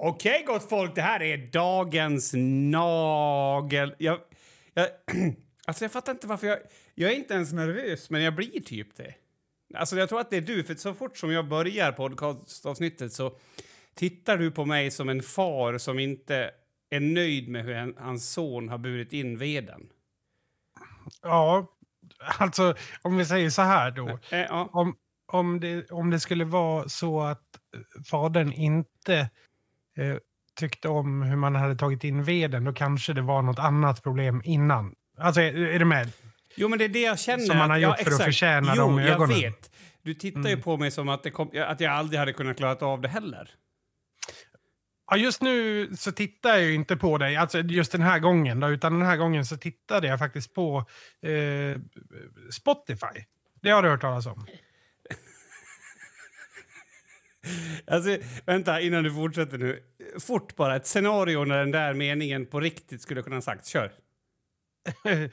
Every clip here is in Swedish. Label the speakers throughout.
Speaker 1: Okej, gott folk, det här är dagens nagel... Jag, jag, alltså jag fattar inte varför jag... Jag är inte ens nervös, men jag blir typ det. Alltså jag tror att det är du, för så fort som jag börjar podcastavsnittet så tittar du på mig som en far som inte är nöjd med hur hans son har burit in veden.
Speaker 2: Ja, alltså om vi säger så här då.
Speaker 1: Ja.
Speaker 2: Om, om, det, om det skulle vara så att fadern inte eh, tyckte om hur man hade tagit in veden, då kanske det var något annat problem innan. Alltså, är, är du med?
Speaker 1: Jo, men det är det jag känner.
Speaker 2: Som man har
Speaker 1: att-
Speaker 2: gjort
Speaker 1: ja,
Speaker 2: för att förtjäna
Speaker 1: jo,
Speaker 2: dem i ögonen.
Speaker 1: jag vet. Du tittar ju på mig som att, kom, att jag aldrig hade kunnat klara av det heller.
Speaker 2: Ja, just nu så tittar jag ju inte på dig, alltså just den här gången, då, utan den här gången så tittade jag faktiskt på eh, Spotify. Det har du hört talas om.
Speaker 1: Alltså, vänta, innan du fortsätter nu. Fort bara, ett scenario när den där meningen på riktigt skulle kunna ha sagt. Kör.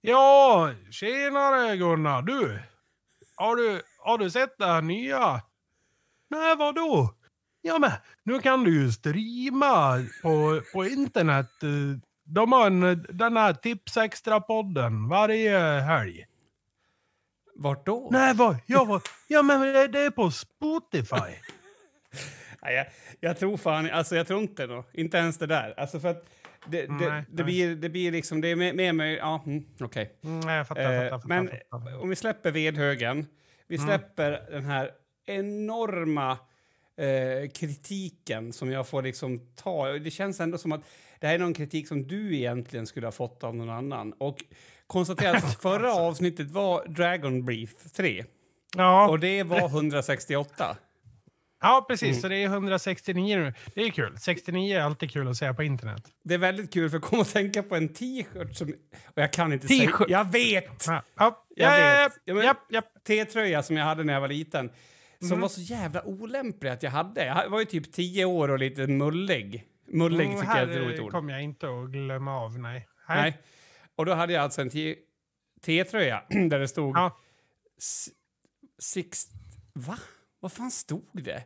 Speaker 2: Ja, tjenare Gunnar, du. Har du, har du sett det här nya? Nej, vadå? Ja, men nu kan du ju streama på, på internet. De har en, den här Tips Extra-podden varje helg.
Speaker 1: Vart då?
Speaker 2: Nej, vad? Ja, vad? ja men det, är på Spotify.
Speaker 1: Nej, jag, jag tror fan, alltså jag tror inte då. Inte ens det där. Alltså för att det, det,
Speaker 2: Nej,
Speaker 1: det,
Speaker 2: nej.
Speaker 1: blir, det blir liksom, det är med mig, ja, mm, okej.
Speaker 2: Mm, nej, jag fattar, jag
Speaker 1: Eh,
Speaker 2: fattar, fattar,
Speaker 1: men
Speaker 2: fattar.
Speaker 1: om vi släpper vedhögen, vi
Speaker 2: Mm.
Speaker 1: släpper den här enorma eh, kritiken som jag får liksom ta. Det känns ändå som att det här är någon kritik som du egentligen skulle ha fått av någon annan. Och konstatera att förra avsnittet var Dragon Brief 3
Speaker 2: Ja,
Speaker 1: och det var 168.
Speaker 2: ja, precis.
Speaker 1: Mm.
Speaker 2: Så det är 169 nu. Det är kul. 69 är alltid kul att säga på internet.
Speaker 1: Det är väldigt kul för jag kom att tänka på en t-shirt som... Och jag kan inte säga... Jag vet!
Speaker 2: Ja, ja,
Speaker 1: Jag
Speaker 2: ja.
Speaker 1: Ja,
Speaker 2: ja.
Speaker 1: T-tröja som jag hade när jag var liten. Som
Speaker 2: Mm.
Speaker 1: var så jävla olämplig att jag hade. Jag var ju typ 10 år och lite mullig. Mullig
Speaker 2: Mm,
Speaker 1: tycker jag är ett
Speaker 2: här
Speaker 1: roligt ord.
Speaker 2: kommer jag inte att glömma av, nej. Här.
Speaker 1: Nej. Och då hade jag alltså en T-tröja där det stod...
Speaker 2: Ja.
Speaker 1: Six... Va? Vad fan stod det?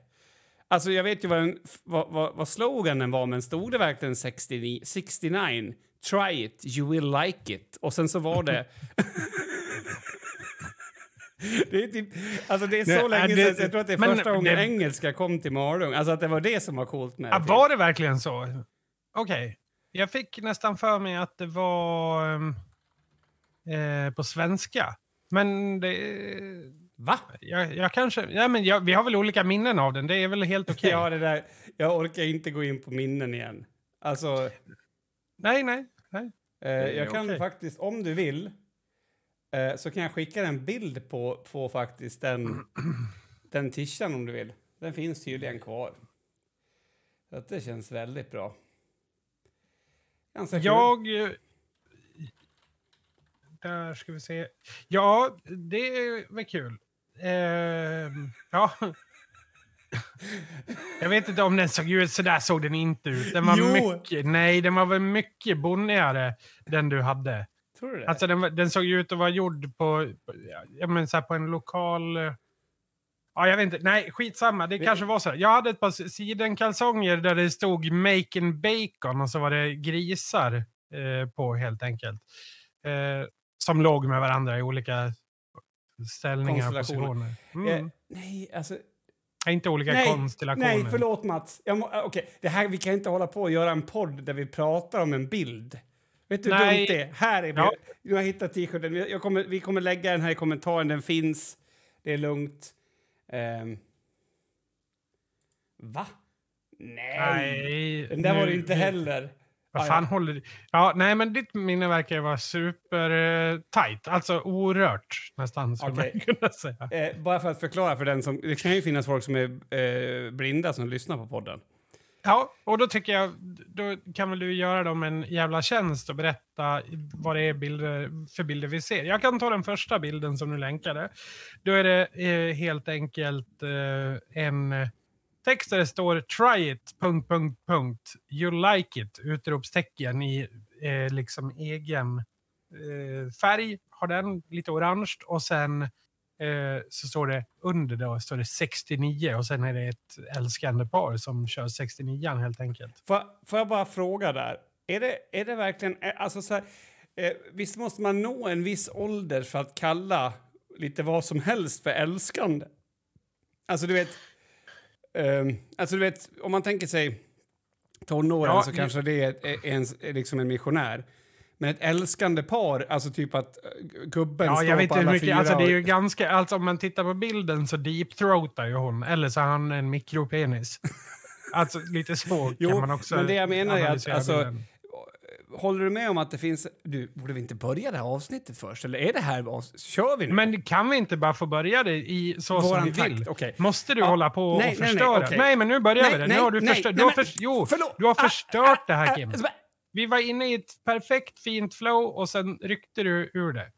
Speaker 1: Alltså jag vet ju vad, den, vad, vad, vad sloganen var, men stod det verkligen 69, 69? Try it, you will like it. Och sen så var det... det är typ... Alltså det är så
Speaker 2: Nej,
Speaker 1: länge
Speaker 2: det-
Speaker 1: sedan, så jag tror att det är
Speaker 2: men
Speaker 1: första gången
Speaker 2: det-
Speaker 1: engelska kom till Malung. Alltså att det var det som var coolt med det.
Speaker 2: var det verkligen så? Okej. Jag fick nästan för mig att det var ehm, eh, på svenska. Men det...
Speaker 1: Va?
Speaker 2: Jag, jag kanske... Ja, men jag, vi har väl olika minnen av den. Det är väl helt okej?
Speaker 1: Ja, det där... Jag orkar inte gå in på minnen igen. Alltså...
Speaker 2: Nej, nej. nej.
Speaker 1: Eh, jag kan
Speaker 2: okej.
Speaker 1: faktiskt, om du vill, eh, så kan jag skicka en bild på, på faktiskt den, den tishan om du vill. Den finns tydligen kvar. Så det känns väldigt bra. Ganska kul.
Speaker 2: Jag... eh, Där ska vi se. Ja, det är väl kul. Ehm, ja. Jag vet inte om den såg ut så där såg den inte ut. Den var
Speaker 1: Jo.
Speaker 2: mycket, nej, den var väl mycket bonnigare den du hade.
Speaker 1: Tror du det?
Speaker 2: Alltså den, var- den såg ut att vara gjord på, ja, men så på en lokal... eh, Ja, jag vet inte. Nej, skitsamma. Det kanske var så. Jag hade ett par sidenkalsonger där det stod Making Bacon och så var det grisar eh, på helt enkelt. Eh, som låg med varandra i olika ställningar och positioner. Mm.
Speaker 1: Eh, nej, alltså...
Speaker 2: inte olika
Speaker 1: Nej,
Speaker 2: konstellationer.
Speaker 1: nej, förlåt Mats. Jag må, eh, okej, det här, vi kan inte hålla på och göra en podd där vi pratar om en bild. Vet du hur dumt det är? Här är
Speaker 2: Ja.
Speaker 1: jag har hittat t-shirten. Vi kommer lägga den här i kommentaren. Den finns. Det är lugnt. Ehm. Va? Nej.
Speaker 2: Nej,
Speaker 1: Den där var det
Speaker 2: nu-
Speaker 1: inte
Speaker 2: nu-
Speaker 1: heller.
Speaker 2: Vad
Speaker 1: Ah,
Speaker 2: fan
Speaker 1: ja.
Speaker 2: håller du... Ja, nej, men ditt minne verkar vara super eh, tight. Alltså orört nästan, skulle
Speaker 1: Okej.
Speaker 2: man kunna säga.
Speaker 1: Eh, bara för att förklara för den som... Det kan ju finnas folk som är eh, blinda som lyssnar på podden.
Speaker 2: Ja, och då tycker jag, då kan väl du göra dem en jävla tjänst och berätta vad det är bilder, för bilder vi ser. Jag kan ta den första bilden som du länkade. Då är det eh, helt enkelt eh, en text där det står try it, punkt, punkt, punkt, you like it, utropstecken i eh, liksom egen eh, färg, har den, lite orange och sen eh, så står det under då står det 69 och sen är det ett älskande par som kör 69 helt enkelt.
Speaker 1: Får, får jag bara fråga där? Är det, är det verkligen... eh, Alltså så här, eh, visst måste man nå en viss ålder för att kalla lite vad som helst för älskande? Alltså, du vet... ehm, alltså, du vet, om man tänker sig tonåren
Speaker 2: Ja,
Speaker 1: så kanske det är, är, en, är liksom en missionär. Men ett älskande par, alltså typ att eh, gubben
Speaker 2: Ja,
Speaker 1: står
Speaker 2: jag vet
Speaker 1: på alla
Speaker 2: mycket,
Speaker 1: fyra...
Speaker 2: alltså det är ju ganska, alltså om man tittar på bilden så deepthroatar ju hon, eller så har han en mikropenis. alltså lite så
Speaker 1: Jo,
Speaker 2: kan man också
Speaker 1: men det jag menar är att, alltså,
Speaker 2: bilden.
Speaker 1: Håller du med om att det finns... Du, borde vi inte börja det här avsnittet först? Eller är det här... Kör vi nu?
Speaker 2: Men kan vi inte bara få börja det i så som
Speaker 1: Våran
Speaker 2: vi
Speaker 1: takt,
Speaker 2: vill?
Speaker 1: okej.
Speaker 2: Måste du
Speaker 1: Ja,
Speaker 2: hålla på
Speaker 1: nej,
Speaker 2: och
Speaker 1: nej, nej,
Speaker 2: förstöra?
Speaker 1: okej.
Speaker 2: Nej, men nu börjar
Speaker 1: Nej,
Speaker 2: vi det.
Speaker 1: nej,
Speaker 2: nu har du,
Speaker 1: nej,
Speaker 2: förstört,
Speaker 1: nej,
Speaker 2: du har, förs- jo, du har
Speaker 1: Ah,
Speaker 2: förstört det
Speaker 1: ah,
Speaker 2: här
Speaker 1: ah,
Speaker 2: Kim. Vi var inne i ett perfekt fint flow och sen ryckte du ur det.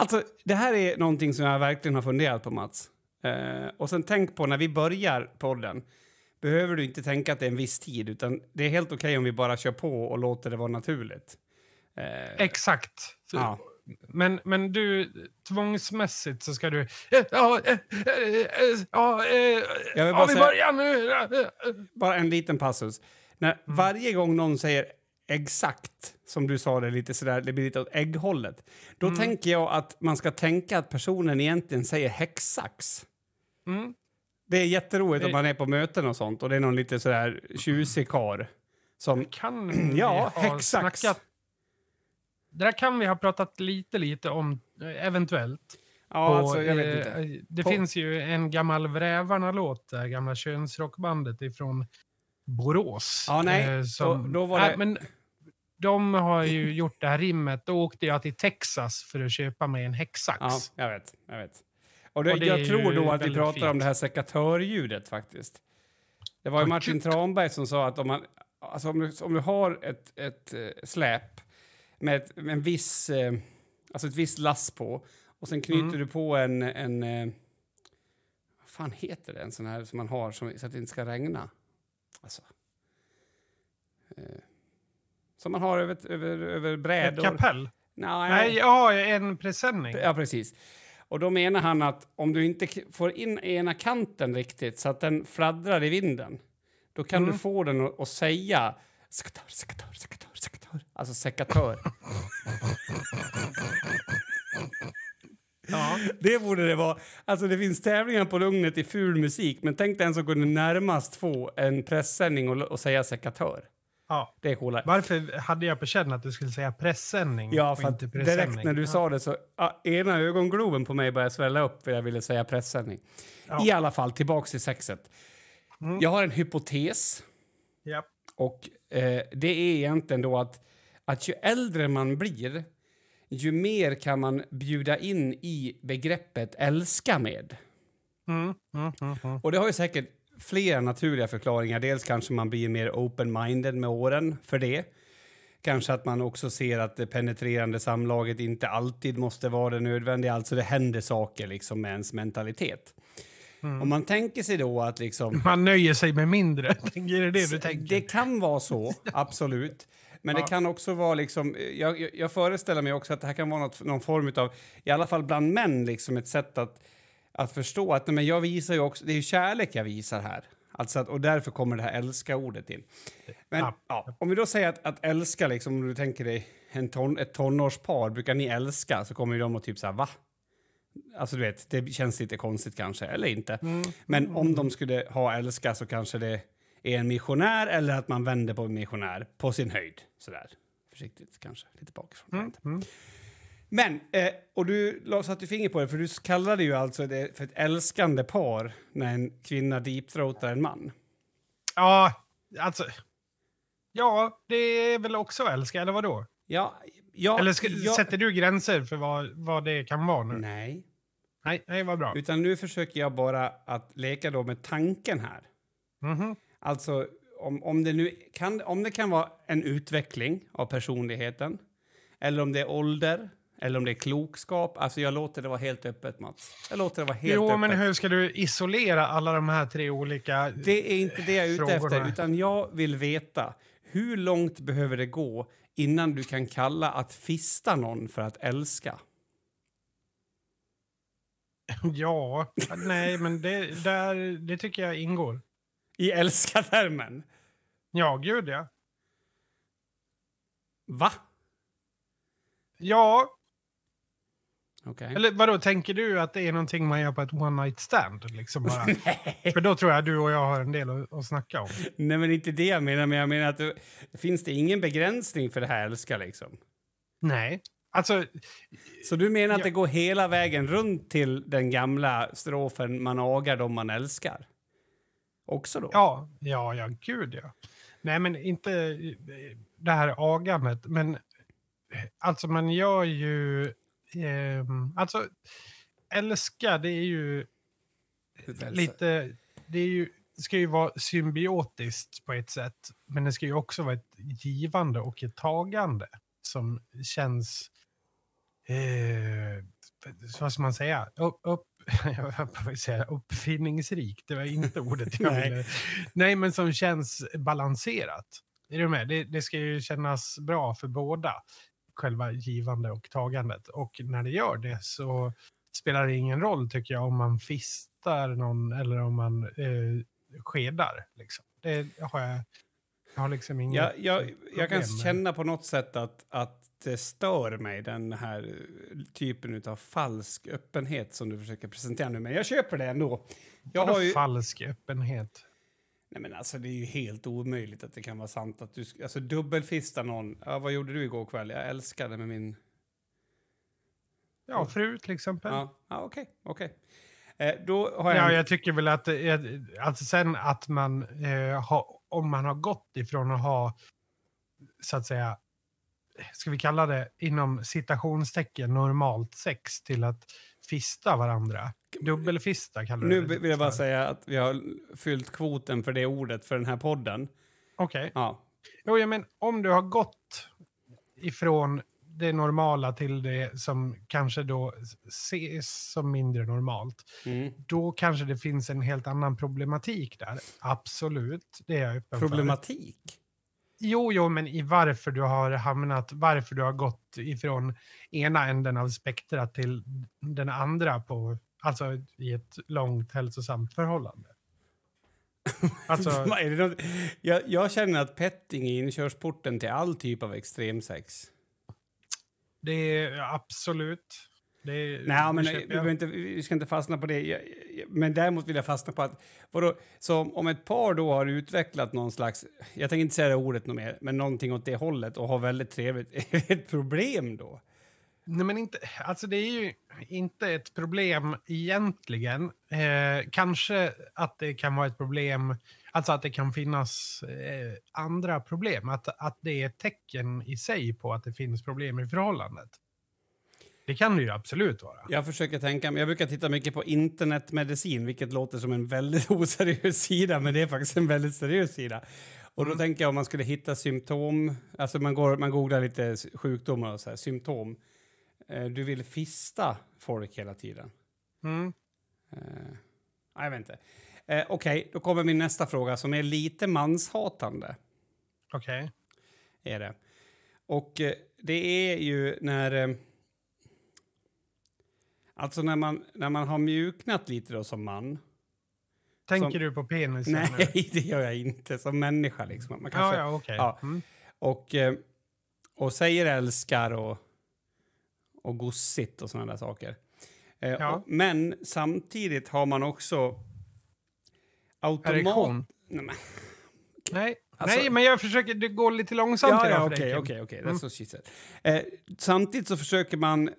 Speaker 1: Alltså, det här är någonting som jag verkligen har funderat på, Mats. Eh, och sen tänk på när vi börjar podden. Behöver du inte tänka att det är en viss tid, utan det är helt okej om vi bara kör på och låter det vara naturligt. Eh,
Speaker 2: Exakt.
Speaker 1: Ja.
Speaker 2: Men, men du, tvångsmässigt så ska du... eh, Ja, eh, eh, ja, ja vi börjar nu.
Speaker 1: Bara en liten passus. När
Speaker 2: Mm.
Speaker 1: Varje gång någon säger exakt, som du sa det, lite sådär, det blir lite åt ägghållet. Då
Speaker 2: Mm.
Speaker 1: tänker jag att man ska tänka att personen egentligen säger häcksax.
Speaker 2: Mm.
Speaker 1: Det är jätteroligt
Speaker 2: Det-
Speaker 1: om man är på möten och sånt och det är någon lite sådär tjusig karl som...
Speaker 2: Kan
Speaker 1: Ja, häcksax.
Speaker 2: snackat... Det där kan vi ha pratat lite, lite om, eh, eventuellt.
Speaker 1: Ja,
Speaker 2: på,
Speaker 1: alltså jag vet
Speaker 2: eh,
Speaker 1: inte.
Speaker 2: Det
Speaker 1: På-
Speaker 2: finns ju en gammal Vrävarna-låt, det gamla könsrockbandet ifrån Borås.
Speaker 1: Ja, nej,
Speaker 2: eh,
Speaker 1: då- då var det-
Speaker 2: men de har ju gjort det här rimmet. Då åkte jag till Texas för att köpa mig en häcksax.
Speaker 1: Ja, jag vet. Jag, vet. Och det,
Speaker 2: Och det
Speaker 1: jag tror då att vi pratar om
Speaker 2: fint.
Speaker 1: det här sekatörljudet faktiskt. Det var ju Martin. Tranberg som sa att om, man, alltså om, du, om du har ett, ett eh, släp med, ett, med en viss, eh, alltså ett visst lass på och sen knyter
Speaker 2: Mm.
Speaker 1: du på en, en eh, vad fan heter det, en sån här som man har som, så att det inte ska regna. Alltså. Eh, som man har över, över, över
Speaker 2: Ett
Speaker 1: brädor.
Speaker 2: kapell?
Speaker 1: Nej,
Speaker 2: Nej, ja, en presenning.
Speaker 1: Ja, precis. Och då menar han att om du inte får in ena kanten riktigt så att den fladdrar i vinden, då kan
Speaker 2: Mm.
Speaker 1: du få den att, att säga sekatör, sekatör, sekatör, sekatör. Alltså sekatör.
Speaker 2: Ja.
Speaker 1: det borde det vara. Alltså det finns tävlingar på Lugnet i ful musik, men tänk den som kunde närmast få en pressändning och, och säga sekatör.
Speaker 2: Ja.
Speaker 1: Det är coolare.
Speaker 2: Varför hade jag på känn att du skulle säga pressändning
Speaker 1: Ja, för
Speaker 2: inte
Speaker 1: direkt när du
Speaker 2: ja.
Speaker 1: sa det så ja, ena ögongloben på mig började svälla upp för jag ville säga pressändning.
Speaker 2: Ja.
Speaker 1: I alla fall, tillbaks till sexet.
Speaker 2: Mm.
Speaker 1: Jag har en hypotes
Speaker 2: Ja.
Speaker 1: och eh, det är egentligen då att, att ju äldre man blir ju mer kan man bjuda in i begreppet älska med.
Speaker 2: Mm, mm, mm, mm.
Speaker 1: Och det har ju säkert flera naturliga förklaringar. Dels kanske man blir mer open-minded med åren för det. Kanske att man också ser att det penetrerande samlaget inte alltid måste vara det nödvändiga. Alltså det händer saker liksom med ens mentalitet.
Speaker 2: Mm.
Speaker 1: Om man tänker sig då att liksom...
Speaker 2: Man nöjer sig med mindre. Är det det du tänker?
Speaker 1: Det kan vara så, absolut. Men det
Speaker 2: Ja.
Speaker 1: kan också vara liksom... Jag, jag- jag föreställer mig också att det här kan vara något, någon form av, i alla fall bland män, liksom ett sätt att, att förstå att men jag visar ju också, det är ju kärlek jag visar här. Alltså att, och därför kommer det här älska-ordet in. Men
Speaker 2: Ja.
Speaker 1: ja, om vi då säger att, att älska, liksom, om du tänker dig en ton, ett tonårspar, brukar ni älska? Så kommer de och typ så här, va? Alltså du vet, det känns lite konstigt kanske, eller inte.
Speaker 2: Mm.
Speaker 1: Men om de skulle ha älska så kanske det är en missionär eller att man vänder på en missionär på sin höjd. Sådär. Försiktigt kanske, lite bakifrån.
Speaker 2: Mm, mm.
Speaker 1: Men, eh, och du satte finger på det, för du kallade ju alltså det för ett älskande par när en kvinna deepthroatar en man.
Speaker 2: Ja, alltså... Ja, det är väl också älska, eller vadå?
Speaker 1: Ja, ja,
Speaker 2: eller ska,
Speaker 1: ja,
Speaker 2: sätter du gränser för vad, vad det kan vara nu?
Speaker 1: Nej,
Speaker 2: Nej, nej vad bra.
Speaker 1: utan nu försöker jag bara att leka då med tanken här.
Speaker 2: Mhm.
Speaker 1: Alltså, om, om, det nu kan, om det kan vara en utveckling av personligheten eller om det är ålder eller om det är klokskap. Alltså jag låter det vara helt öppet, Mats. Jag låter det vara helt
Speaker 2: jo,
Speaker 1: öppet.
Speaker 2: men hur ska du isolera alla de här tre olika
Speaker 1: Det är inte det jag är ute efter, utan jag vill veta hur långt behöver det gå innan du kan kalla att fista någon för att älska?
Speaker 2: Ja, nej, men det, där, det tycker jag ingår.
Speaker 1: I älska-termen?
Speaker 2: Ja, gud ja.
Speaker 1: Va?
Speaker 2: Ja,
Speaker 1: Okej.
Speaker 2: eller vadå, tänker du att det är någonting man gör på ett one night stand? Liksom bara? För då tror jag du och jag har en del att, att snacka om.
Speaker 1: Nej, men inte det jag menar. Men jag menar att det, finns det ingen begränsning för det här älska liksom?
Speaker 2: Nej, alltså,
Speaker 1: Så du menar att
Speaker 2: Ja.
Speaker 1: det går hela vägen runt till den gamla strofen man agar dem man älskar? Också då?
Speaker 2: ja, ja, ja, gud ja. Nej, men inte det här agandet, men alltså man gör ju, ehm, alltså älska, det är ju lite, det är ju, ska ju vara symbiotiskt på ett sätt, men det ska ju också vara ett givande och ett tagande som känns, eh, vad ska man säga, upp, upp, jag höll säga uppfinningsrikt, det var inte ordet jag
Speaker 1: Nej.
Speaker 2: ville. Nej, men som känns balanserat. Är du med? Det, det ska ju kännas bra för båda, själva givande och tagandet. Och när det gör det så spelar det ingen roll tycker jag om man fistar någon eller om man eh, skedar. Liksom. Det har jag, jag har liksom inget
Speaker 1: Jag, jag, jag kan känna på något sätt att, att det stör mig, den här typen av falsk öppenhet som du försöker presentera nu. Men jag köper det ändå. Jag
Speaker 2: Vadå
Speaker 1: har ju...
Speaker 2: falsk öppenhet?
Speaker 1: Nej, men alltså, det är ju helt omöjligt att det kan vara sant att du... Alltså dubbelfista någon. Ja, vad gjorde du igår kväll? Jag älskade med min...
Speaker 2: Ja, fru till exempel. Ja,
Speaker 1: Ja, ja okej, okej. Eh, då har jag... en-
Speaker 2: jag tycker väl att, är- alltså sen att man eh, har, om man har gått ifrån att ha, så att säga, ska vi kalla det inom citationstecken normalt sex till att fista varandra. Dubbelfista kallar
Speaker 1: Nu
Speaker 2: du det
Speaker 1: vill jag bara säga att vi har fyllt kvoten för det ordet för den här podden.
Speaker 2: Okej.
Speaker 1: Ja.
Speaker 2: Jo, ja, men om du har gått ifrån det normala till det som kanske då ses som mindre normalt,
Speaker 1: Mm.
Speaker 2: då kanske det finns en helt annan problematik där. Absolut, det är jag öppen för. Jo, jo, men i varför du har hamnat, varför du har gått ifrån ena änden av spektrat till den andra på, alltså i ett långt hälsosamt förhållande. Alltså,
Speaker 1: jag, jag känner att petting är inkörsporten till all typ av extremsex.
Speaker 2: det är absolut. Är,
Speaker 1: Nej, men vi, inte, vi ska inte fastna på det. Jag, jag, men däremot vill jag fastna på att... Vadå, så om- om ett par då har utvecklat någon slags... Jag tänker inte säga det ordet något mer, men någonting åt det hållet och har väldigt trevligt. Är det ett problem då?
Speaker 2: Nej, men inte, alltså det är ju inte ett problem egentligen. Eh, kanske att det kan vara ett problem, alltså att det kan finnas eh, andra problem. Att, att det är ett tecken i sig på att det finns problem i förhållandet. Det kan det ju absolut vara.
Speaker 1: Jag försöker tänka, men jag brukar titta mycket på internetmedicin, vilket låter som en väldigt oseriös sida, men det är faktiskt en väldigt seriös sida. Och då tänker jag om man skulle hitta symptom, alltså man, går, man googlar lite sjukdomar och så här, symptom. Eh, du vill fista folk hela tiden.
Speaker 2: Mm.
Speaker 1: Nej, jag vet inte. Eh, Okej, då kommer min nästa fråga som är lite manshatande.
Speaker 2: Okej.
Speaker 1: Är det. Och det är ju när... Alltså när man, när man har mjuknat lite då som man.
Speaker 2: Tänker
Speaker 1: Som-
Speaker 2: du på penisen nu?
Speaker 1: Nej, det gör jag inte. Som människa liksom. Man kanske,
Speaker 2: Ja, ja, okej.
Speaker 1: ja.
Speaker 2: Mm.
Speaker 1: Och, eh, och säger älskar och, och gossigt och sådana där saker. Eh,
Speaker 2: Ja.
Speaker 1: och, men samtidigt har man också automat... Nej, men,
Speaker 2: Nej.
Speaker 1: Alltså-
Speaker 2: Nej, men jag försöker, det går lite långsamt
Speaker 1: ja,
Speaker 2: idag
Speaker 1: ja,
Speaker 2: för dig,
Speaker 1: okej, okej, okej.
Speaker 2: Mm.
Speaker 1: Eh, samtidigt så försöker man...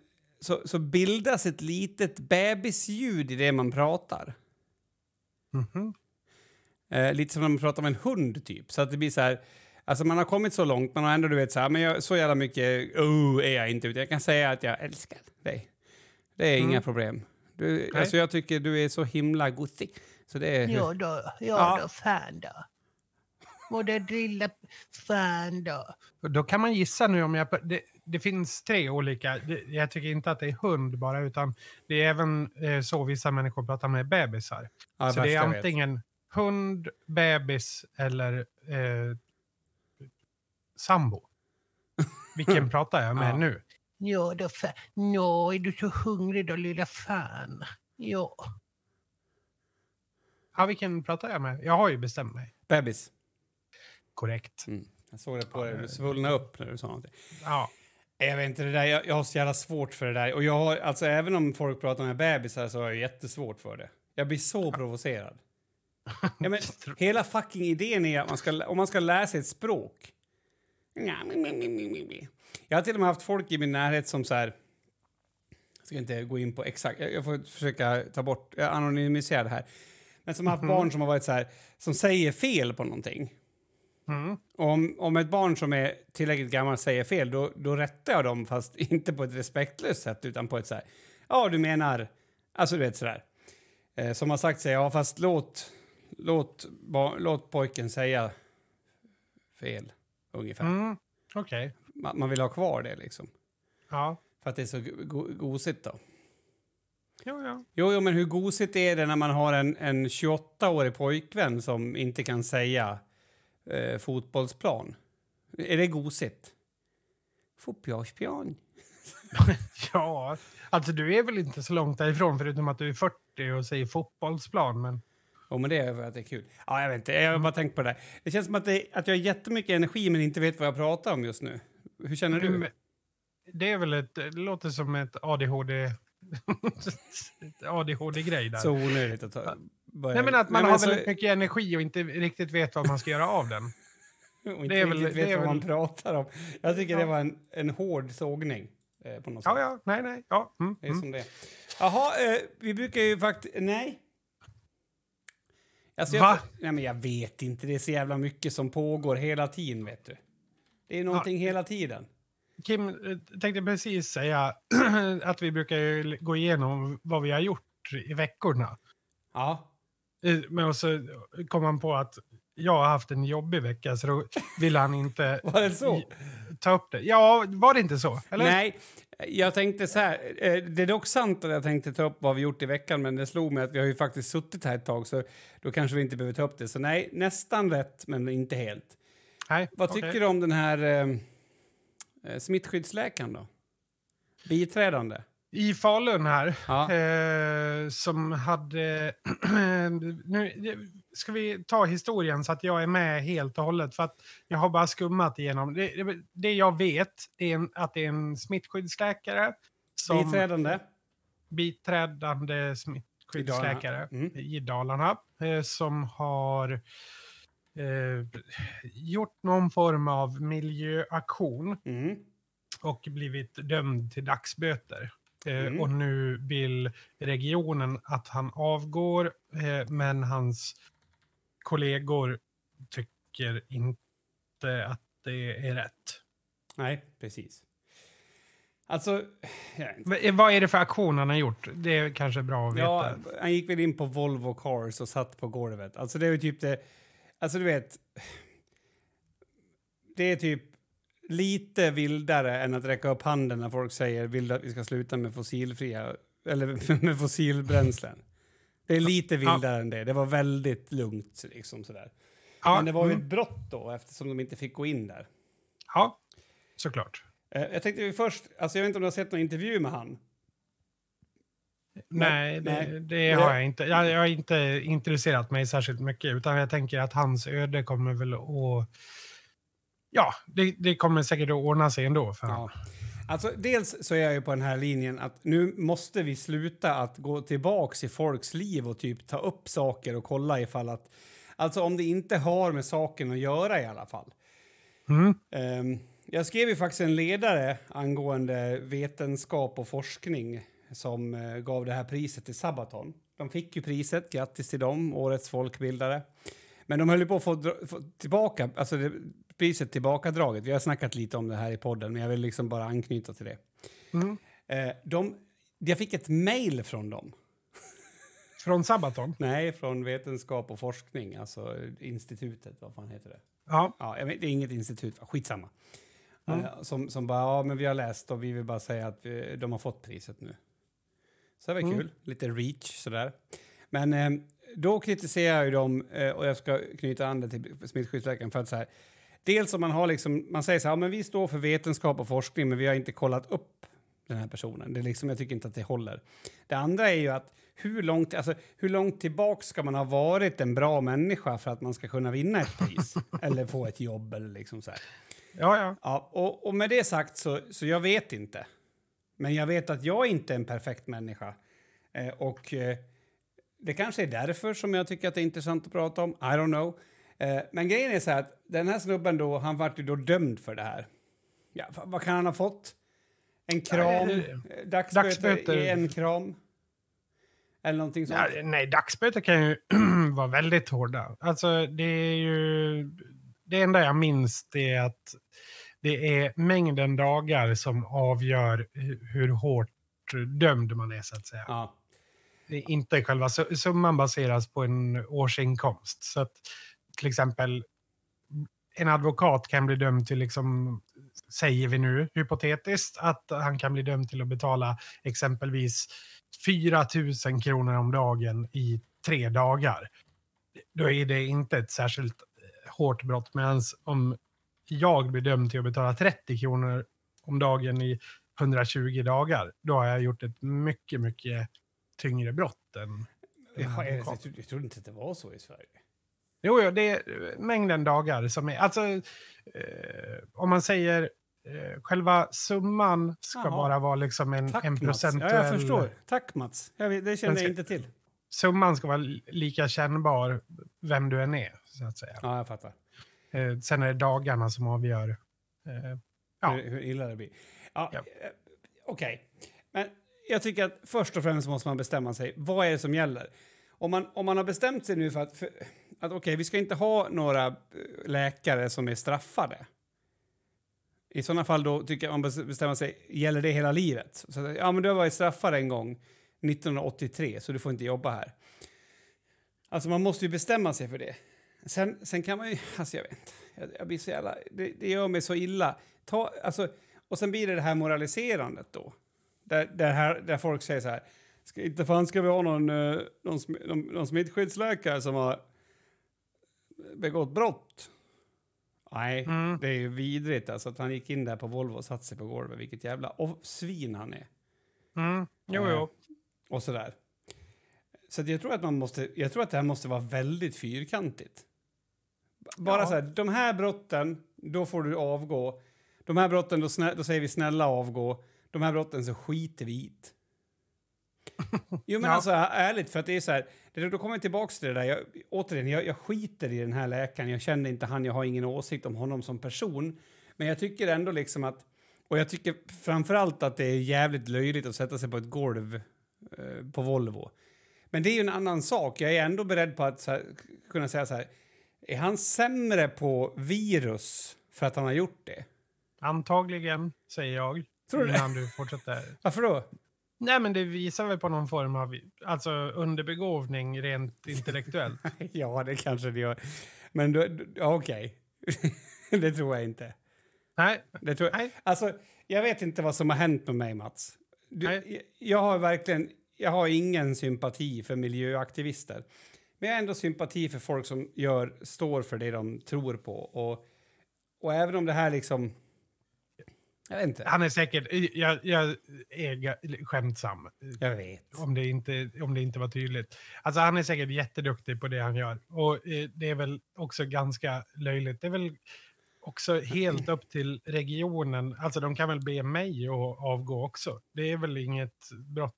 Speaker 1: Så, så bildas ett litet bebisljud i det man pratar.
Speaker 2: Mhm.
Speaker 1: Eh, lite som när man pratar med en hund, typ. Så att det blir så här... Alltså man har kommit så långt, man har ändå du vet så här, men jag, så jävla mycket oh, är jag inte. Utan jag kan säga att jag älskar dig. Det är
Speaker 2: Mm.
Speaker 1: inga problem. Du,
Speaker 2: Nej.
Speaker 1: alltså jag tycker du är så himla gosig. Så det är...
Speaker 3: Ja då, ja,
Speaker 1: Ja.
Speaker 3: då fan då. Och det lilla fan då.
Speaker 2: Då kan man gissa nu om jag... Det, det finns tre olika. Jag tycker inte att det är hund bara, utan det är även eh, så vissa människor pratar med bebisar.
Speaker 1: Ja,
Speaker 2: så det är antingen hund, bebis eller eh, sambo. Vilken pratar jag med
Speaker 1: Ja.
Speaker 2: nu?
Speaker 3: Ja då fan. Nå, är du så hungrig då lilla fan? Ja.
Speaker 2: Ja, vilken pratar jag med? Jag har ju bestämt mig.
Speaker 1: Bebis.
Speaker 2: Korrekt.
Speaker 1: Mm. Jag såg det på dig. Du svullnade upp när du sa någonting.
Speaker 2: Ja.
Speaker 1: Jag vet inte, det där, jag, jag har så jävla svårt för det där. Och jag har, alltså även om folk pratar med bebisar så har jag jättesvårt för det. Jag blir så provocerad. Ja, men, hela fucking idén är att man ska, om man ska lära sig ett språk. Jag har till och med haft folk i min närhet som så här... Jag ska inte gå in på exakt, jag får försöka ta bort, jag anonymiserar det här. Men som har haft barn som har varit så här, som säger fel på någonting.
Speaker 2: Mm.
Speaker 1: Om, om ett barn som är tillräckligt gammal säger fel, då, då rättar jag dem, fast inte på ett respektlöst sätt, utan på ett så här, ja, du menar, alltså du vet sådär. Eh, som har sagt sig, ja, fast låt, låt, ba, låt pojken säga fel, ungefär.
Speaker 2: Mm. Okej.
Speaker 1: Man, man vill ha kvar det liksom,
Speaker 2: Ja.
Speaker 1: för att det är så go gosigt då.
Speaker 2: Jo, ja.
Speaker 1: Jo, jo, men hur gosigt är det när man har en, en 28-årig pojkvän som inte kan säga eh, fotbollsplan? Är det gosigt? Fotbollsplan.
Speaker 2: ja, alltså du är väl inte så långt därifrån förutom att du är 40 och säger fotbollsplan. Men
Speaker 1: Jo, men det är för att det är kul. Ja, jag vet inte, jag har bara tänkt på det. där. Det känns som att, det, att jag har jättemycket energi men inte vet vad jag pratar om just nu. Hur känner du?
Speaker 2: Men Det är väl ett, det låter som ett ADHD... ADHD-grej där.
Speaker 1: Så onödigt att ta, börja...
Speaker 2: Nej, men att man
Speaker 1: Nej,
Speaker 2: har
Speaker 1: så-
Speaker 2: väldigt mycket energi och inte riktigt vet vad man ska göra av den.
Speaker 1: och inte
Speaker 2: det är väl-
Speaker 1: riktigt
Speaker 2: det
Speaker 1: vet
Speaker 2: är
Speaker 1: vad man
Speaker 2: väl-
Speaker 1: pratar om. Jag tycker det
Speaker 2: Ja.
Speaker 1: var en, en hård sågning eh, på något
Speaker 2: Ja,
Speaker 1: sätt.
Speaker 2: ja, nej, nej. Ja, mm,
Speaker 1: Det är
Speaker 2: mm.
Speaker 1: som det. Jaha, eh, vi brukar ju faktiskt... Nej. Alltså jag,
Speaker 2: Va?
Speaker 1: Nej, men jag vet inte. Det är så jävla mycket som pågår hela tiden, vet du. Det är någonting hela tiden.
Speaker 2: Kim eh, tänkte precis säga att vi brukar ju gå igenom vad vi har gjort i veckorna.
Speaker 1: Ja.
Speaker 2: Men så kom han på att jag har haft en jobbig vecka så då vill han inte
Speaker 1: Var det så?
Speaker 2: ta upp det. Ja, var det inte så? Eller?
Speaker 1: Nej, jag tänkte så här. eh, Det är dock sant att jag tänkte ta upp vad vi gjort i veckan, men det slog mig att vi har ju faktiskt suttit här ett tag, så då kanske vi inte behöver ta upp det. Så nej, nästan rätt, men inte helt.
Speaker 2: Nej,
Speaker 1: Vad
Speaker 2: okej.
Speaker 1: tycker du om den här eh, eh, smittskyddsläkaren då? Biträdande?
Speaker 2: I Falun här,
Speaker 1: Ja.
Speaker 2: eh, som hade... nu ska vi ta historien så att jag är med helt och hållet. För att jag har bara skummat igenom. Det, det, jag vet är en, att det är en smittskyddsläkare. Som
Speaker 1: Biträdande?
Speaker 2: biträdande smittskyddsläkare
Speaker 1: I Dalarna. Mm.
Speaker 2: i Dalarna. Eh, som har eh, gjort någon form av miljöaktion
Speaker 1: Mm.
Speaker 2: och blivit dömd till dagsböter. Eh,
Speaker 1: Mm.
Speaker 2: Och nu vill regionen att han avgår, eh, men hans kollegor tycker inte att det är rätt.
Speaker 1: Nej, precis. Alltså.
Speaker 2: V- eh, vad är det för aktion han har gjort? Det är kanske bra att veta.
Speaker 1: Ja, han gick väl in på Volvo Cars och satt på golvet. Alltså det är typ det... Alltså du vet... Det är typ lite vildare än att räcka upp handen när folk säger vill att vi ska sluta med fossilfria... Eller med fossilbränslen. Det är lite vildare än det. Det var väldigt lugnt liksom sådär.
Speaker 2: ja,
Speaker 1: Men det var ju
Speaker 2: mm,
Speaker 1: ett brott då eftersom de inte fick gå in där.
Speaker 2: ja, såklart.
Speaker 1: Eh, Jag tänkte först, alltså jag vet inte om du har sett någon intervju med han?
Speaker 2: Nej,
Speaker 1: nej.
Speaker 2: det, det har jag inte. Jag, jag har inte intresserat mig särskilt mycket, utan jag tänker att hans öde kommer väl att... Ja, det, det kommer säkert att ordna sig ändå. För
Speaker 1: Ja. Alltså, dels så är jag ju på den här linjen att nu måste vi sluta att gå tillbaks i folks liv och typ ta upp saker och kolla ifall att... Alltså om det inte har med saken att göra i alla fall.
Speaker 2: Mm.
Speaker 1: Ehm, jag skrev ju faktiskt en ledare angående vetenskap och forskning som eh, gav det här priset till Sabaton. De fick ju priset, grattis till dem, årets folkbildare. Men de höll ju på att få, få tillbaka, alltså det, priset tillbakadraget. Vi har snackat lite om det här i podden, men jag vill liksom bara anknyta till det.
Speaker 2: Mm.
Speaker 1: Eh, de, jag fick ett mejl från dem.
Speaker 2: Från Sabaton?
Speaker 1: Nej, från Vetenskap och forskning, alltså institutet, vad fan heter det?
Speaker 2: Ja.
Speaker 1: Ja, jag vet, det är inget institut, skitsamma.
Speaker 2: Mm.
Speaker 1: Eh, som, som bara, ja men vi har läst och vi vill bara säga att vi, de har fått priset nu. Så det var
Speaker 2: Mm.
Speaker 1: kul, lite reach sådär. Men eh, då kritiserar jag ju dem, eh, och jag ska knyta an det till smittskyddsläkaren för att så här, dels om man har liksom, man säger så här, ja, men vi står för vetenskap och forskning men vi har inte kollat upp den här personen. Det är liksom, jag tycker inte att det håller. Det andra är ju att hur långt, alltså, hur långt tillbaka ska man ha varit en bra människa för att man ska kunna vinna ett pris? eller få ett jobb eller liksom så här.
Speaker 2: Ja, ja.
Speaker 1: Ja, och, och med det sagt så, så jag vet inte. Men jag vet att jag inte är en perfekt människa. Eh, och eh, det kanske är därför som jag tycker att det är intressant att prata om. I don't know. Eh, men grejen är så här att den här snubben då, han vart ju då dömd för det här. Ja, vad kan han ha fått? En kram?
Speaker 2: Nej,
Speaker 1: Eh, Dagsböter,
Speaker 2: dagsböter.
Speaker 1: i en kram? Eller någonting sånt?
Speaker 2: Ja, nej, dagsböter kan ju vara väldigt hårda. Alltså, det är ju... Det enda jag minns är att det är mängden dagar som avgör hu- hur hårt dömd man är, så att säga.
Speaker 1: Ja.
Speaker 2: Inte själva su- summan baseras på en årsinkomst. Så att till exempel en advokat kan bli dömd till, liksom, säger vi nu hypotetiskt, att han kan bli dömd till att betala exempelvis 4 000 kronor om dagen i tre dagar. Då är det inte ett särskilt eh, hårt brott. Medan om jag blir dömd till att betala 30 kronor om dagen i 120 dagar, då har jag gjort ett mycket, mycket tyngre brott än
Speaker 1: jag,
Speaker 2: advokat.
Speaker 1: trodde, jag trodde inte att det var så i Sverige.
Speaker 2: Jo, jo, det är mängden dagar som är... Alltså, eh, om man säger eh, själva summan ska
Speaker 1: Jaha.
Speaker 2: bara vara liksom en,
Speaker 1: Tack
Speaker 2: en
Speaker 1: Mats.
Speaker 2: procentuell...
Speaker 1: Ja, jag förstår. Tack Mats. Jag, det kände
Speaker 2: ska-
Speaker 1: jag inte till.
Speaker 2: Summan ska vara li- lika kännbar vem du än är, så att säga.
Speaker 1: Ja, jag fattar.
Speaker 2: Eh, sen är det dagarna som avgör. Eh, Ja.
Speaker 1: hur, hur illa det blir. Ja,
Speaker 2: Ja.
Speaker 1: eh, Okej, men jag tycker att först och främst måste man bestämma sig. Vad är det som gäller? Om man, om man har bestämt sig nu för att, för, att okej, vi ska inte ha några eh, läkare som är straffade. I sådana fall då tycker jag man bestämmer sig, gäller det hela livet? Så, ja, men du har varit straffad en gång 1983 så du får inte jobba här. Alltså man måste ju bestämma sig för det. Sen, sen kan man ju, alltså jag vet inte, jag, jag blir så jävla, det, det gör mig så illa. Ta, alltså, och sen blir det det här moraliserandet då. Där, där, här, där folk säger så här, ska, inte fan ska vi ha någon, eh, någon, någon, någon smittskyddsläkare som har begått brott. Nej,
Speaker 2: Mm.
Speaker 1: det är ju vidrigt alltså att han gick in där på Volvo och satte sig på golvet. Vilket jävla och svin han är.
Speaker 2: mm, jo,
Speaker 1: Eh,
Speaker 2: jo.
Speaker 1: Och sådär. Så jag tror att man måste, jag tror att det här måste vara väldigt fyrkantigt. Bara
Speaker 2: Ja.
Speaker 1: så här, de här brotten, då får du avgå. De här brotten, då, snä, då säger vi snälla avgå. De här brotten så skiter vi i. Jo men
Speaker 2: Ja.
Speaker 1: alltså ärligt, för att det är så här, då kommer jag tillbaka till det där. Jag, återigen, jag, jag skiter i den här läkaren. Jag känner inte han, jag har ingen åsikt om honom som person. Men jag tycker ändå liksom att, och jag tycker framförallt att det är jävligt löjligt att sätta sig på ett golv eh, på Volvo. Men det är ju en annan sak. Jag är ändå beredd på att här, kunna säga så här, är han sämre på virus för att han har gjort det?
Speaker 2: Antagligen, säger jag.
Speaker 1: Tror du det?
Speaker 2: innan du fortsätter.
Speaker 1: Varför då?
Speaker 2: Nej, men det visar väl på någon form av alltså, underbegåvning rent intellektuellt.
Speaker 1: ja, det kanske det gör. Men okej. det tror jag inte.
Speaker 2: Nej,
Speaker 1: Det tror jag.
Speaker 2: nej.
Speaker 1: Alltså, jag vet inte vad som har hänt med mig, Mats. Du,
Speaker 2: Nej.
Speaker 1: jag, jag har verkligen jag har ingen sympati för miljöaktivister. Men jag har ändå sympati för folk som gör, står för det de tror på. Och, och även om det här liksom... Jag vet inte.
Speaker 2: Han är säkert... Jag, jag är skämtsam.
Speaker 1: Jag vet.
Speaker 2: Om det, inte, om det inte var tydligt. Alltså han är säkert jätteduktig på det han gör. Och eh, det är väl också ganska löjligt. Det är väl också helt upp till regionen. Alltså de kan väl be mig att avgå också. Det är väl inget brott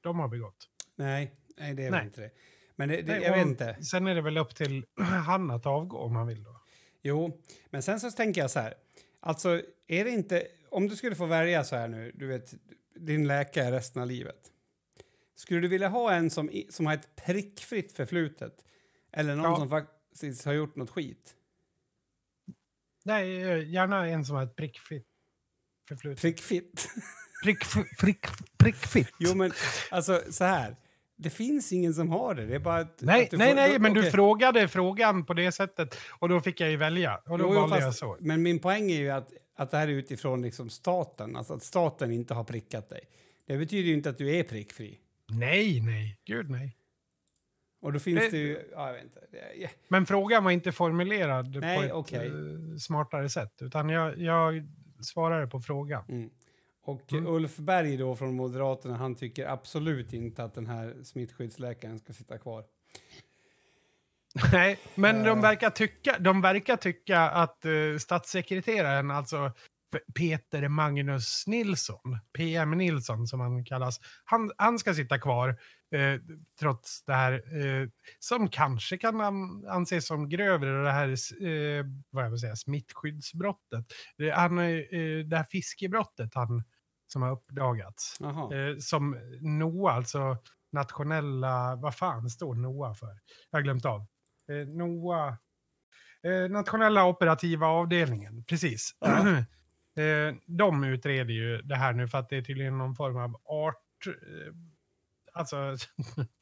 Speaker 2: de har begått.
Speaker 1: Nej, nej det är
Speaker 2: Nej.
Speaker 1: väl inte det. Men det, det,
Speaker 2: Nej,
Speaker 1: jag vet inte.
Speaker 2: Sen är det väl upp till han att avgå om han vill då.
Speaker 1: Jo, men sen så tänker jag så här. Alltså, är det inte... Om du skulle få välja så här nu, du vet, din läkare resten av livet. Skulle du vilja ha en som, som har ett prickfritt förflutet? Eller någon
Speaker 2: Ja.
Speaker 1: som faktiskt har gjort något skit?
Speaker 2: Nej, eh, gärna en som har ett prickfritt förflutet.
Speaker 1: Prickfritt?
Speaker 3: Prick, prick, prickfitt.
Speaker 1: jo, men alltså så här. Det finns ingen som har det. Det är bara att,
Speaker 2: Nej,
Speaker 1: att du
Speaker 2: nej,
Speaker 1: får-
Speaker 2: nej,
Speaker 1: då-
Speaker 2: men du
Speaker 1: okej.
Speaker 2: frågade frågan på det sättet och då fick jag ju välja. Och då
Speaker 1: Jo,
Speaker 2: valde jag
Speaker 1: fast-
Speaker 2: så.
Speaker 1: Men min poäng är ju att, att det här är utifrån liksom staten, alltså att staten inte har prickat dig. Det betyder ju inte att du är prickfri.
Speaker 2: Nej, nej, gud nej.
Speaker 1: Och då finns
Speaker 2: Det-
Speaker 1: det, ju... Ja, jag vet inte. Ja.
Speaker 2: Men frågan var inte formulerad
Speaker 1: Nej,
Speaker 2: på ett
Speaker 1: okej.
Speaker 2: eh, smartare sätt, utan jag, jag svarade på frågan.
Speaker 1: Mm. Och
Speaker 2: Mm.
Speaker 1: Ulf Berg då från Moderaterna, han tycker absolut inte att den här smittskyddsläkaren ska sitta kvar.
Speaker 2: Nej, men de
Speaker 1: Eh.
Speaker 2: verkar tycka, de verkar tycka att uh, statssekreteraren, alltså Peter Magnus Nilsson, PM Nilsson som han kallas, han, han ska sitta kvar eh, trots det här eh, som kanske kan an, anses som grövre, det här eh, vad jag vill säga, smittskyddsbrottet. Det, han, eh, det här fiskebrottet han, som har uppdagats. Som NOA, alltså nationella, vad fan står NOA för? Jag har glömt av. Eh, NOA, eh, nationella operativa avdelningen, precis. eh, de utreder ju det här nu för att det är tydligen någon form av art... Eh, alltså,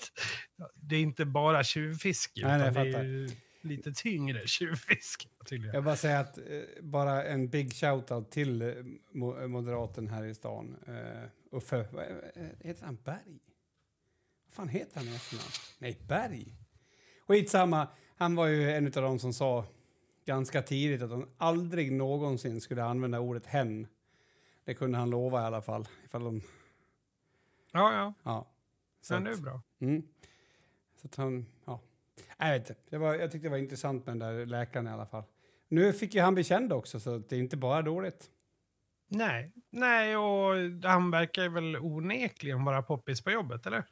Speaker 2: det är inte bara tjuvfiske,
Speaker 1: Nej, nej,
Speaker 2: utan
Speaker 1: jag
Speaker 2: det är ju lite tyngre tjuvfiske tydligen.
Speaker 1: Jag bara säga att eh, bara en big shout-out till eh, mo- moderaten här i stan. Uffe, vad, heter han Berg? Vad fan heter han i efternamn? Nej, Berg. Skitsamma, han var ju en av de som sa ganska tidigt att han aldrig någonsin skulle använda ordet hen. Det kunde han lova i alla fall. Ifall de,
Speaker 2: Ja, ja,
Speaker 1: ja. Så
Speaker 2: men det är bra.
Speaker 1: Mm. Så att han, ja. Jag vet inte. Det var, jag tyckte det var intressant med den där läkaren i alla fall. Nu fick ju han bli känd också, så det är inte bara dåligt.
Speaker 2: Nej, nej, och han verkar väl onekligen vara poppis på jobbet, eller?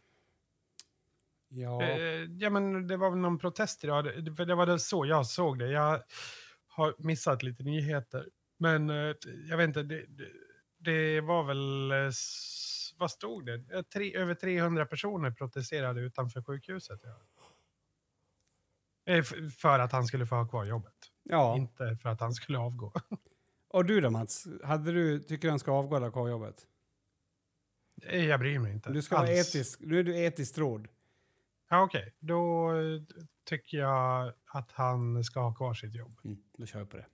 Speaker 1: Ja.
Speaker 2: Eh, ja, men det var väl någon protest idag, det- för det var det så jag såg det. Jag har missat lite nyheter, men eh, jag vet inte, det, det, var väl, eh, vad stod det? Tre, över 300 personer protesterade utanför sjukhuset. Ja. För att han skulle få ha kvar jobbet,
Speaker 1: ja.
Speaker 2: inte för att han skulle avgå.
Speaker 1: Och du då Mats? Hade du, tycker du han ska avgå eller ha kvar jobbet?
Speaker 2: Jag bryr mig inte.
Speaker 1: Du ska vara
Speaker 2: alls.
Speaker 1: etisk. Nu är du etiskt råd.
Speaker 2: Ja, okej. Då eh, tycker jag att han ska ha kvar sitt jobb.
Speaker 1: Mm, då kör vi på det.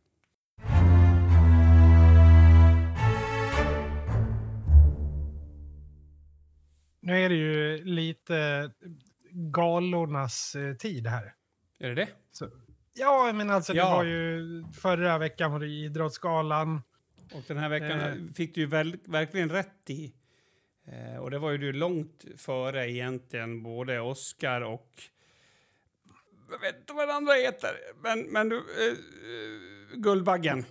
Speaker 2: Nu är det ju lite galornas eh, tid här.
Speaker 1: Är det det?
Speaker 2: Så, ja, men alltså
Speaker 1: Ja.
Speaker 2: det var ju förra veckan var det Idrottsgalan.
Speaker 1: Och den här veckan
Speaker 2: Eh.
Speaker 1: fick du ju väl, verkligen rätt i. Eh, och det var ju du långt före egentligen både Oscar och... Jag vet inte vad den andra heter. Men, men du... Eh, eh, Guldbaggen.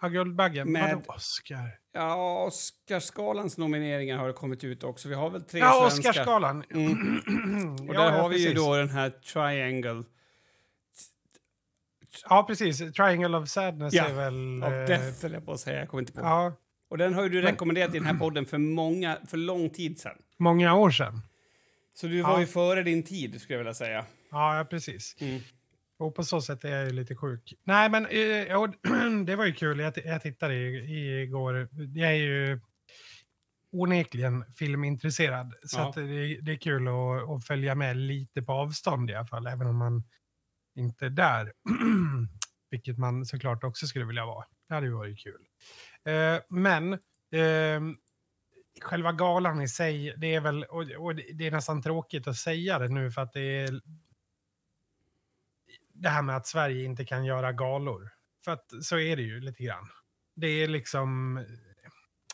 Speaker 2: Ja, Guldbaggen.
Speaker 1: Med-
Speaker 2: Vadå Oscar?
Speaker 1: Ja, Oscarsgalans nomineringar har det kommit ut också. Vi har väl tre
Speaker 2: Ja,
Speaker 1: svenska.
Speaker 2: Oscarsgalan.
Speaker 1: Mm. Och där
Speaker 2: ja,
Speaker 1: har vi ju
Speaker 2: precis.
Speaker 1: då den här Triangle
Speaker 2: Ja, precis. Triangle of Sadness
Speaker 1: Ja,
Speaker 2: är väl...
Speaker 1: of
Speaker 2: eh,
Speaker 1: Death, jag på att säga. Jag kommer inte på.
Speaker 2: Ja,
Speaker 1: Och den har ju du
Speaker 2: Men-
Speaker 1: rekommenderat i den här podden för, många, för lång tid sedan.
Speaker 2: många år sedan.
Speaker 1: Så du var
Speaker 2: Ja.
Speaker 1: ju före din tid, skulle jag vilja säga.
Speaker 2: Ja, precis.
Speaker 1: Mm.
Speaker 2: Och på så sätt är jag ju lite sjuk. Nej, men eh, ja, det var ju kul. Jag, jag tittade i, igår. Jag är ju onekligen filmintresserad. Så
Speaker 1: Ja.
Speaker 2: det, det är kul att, att följa med lite på avstånd i alla fall. Även om man inte är där. Vilket man såklart också skulle vilja vara. Det hade ju varit kul. Eh, men eh, själva galan i sig, det är väl, och, och det det är nästan tråkigt att säga det nu för att det är det här med att Sverige inte kan göra galor. För att så är det ju lite grann. Det är liksom,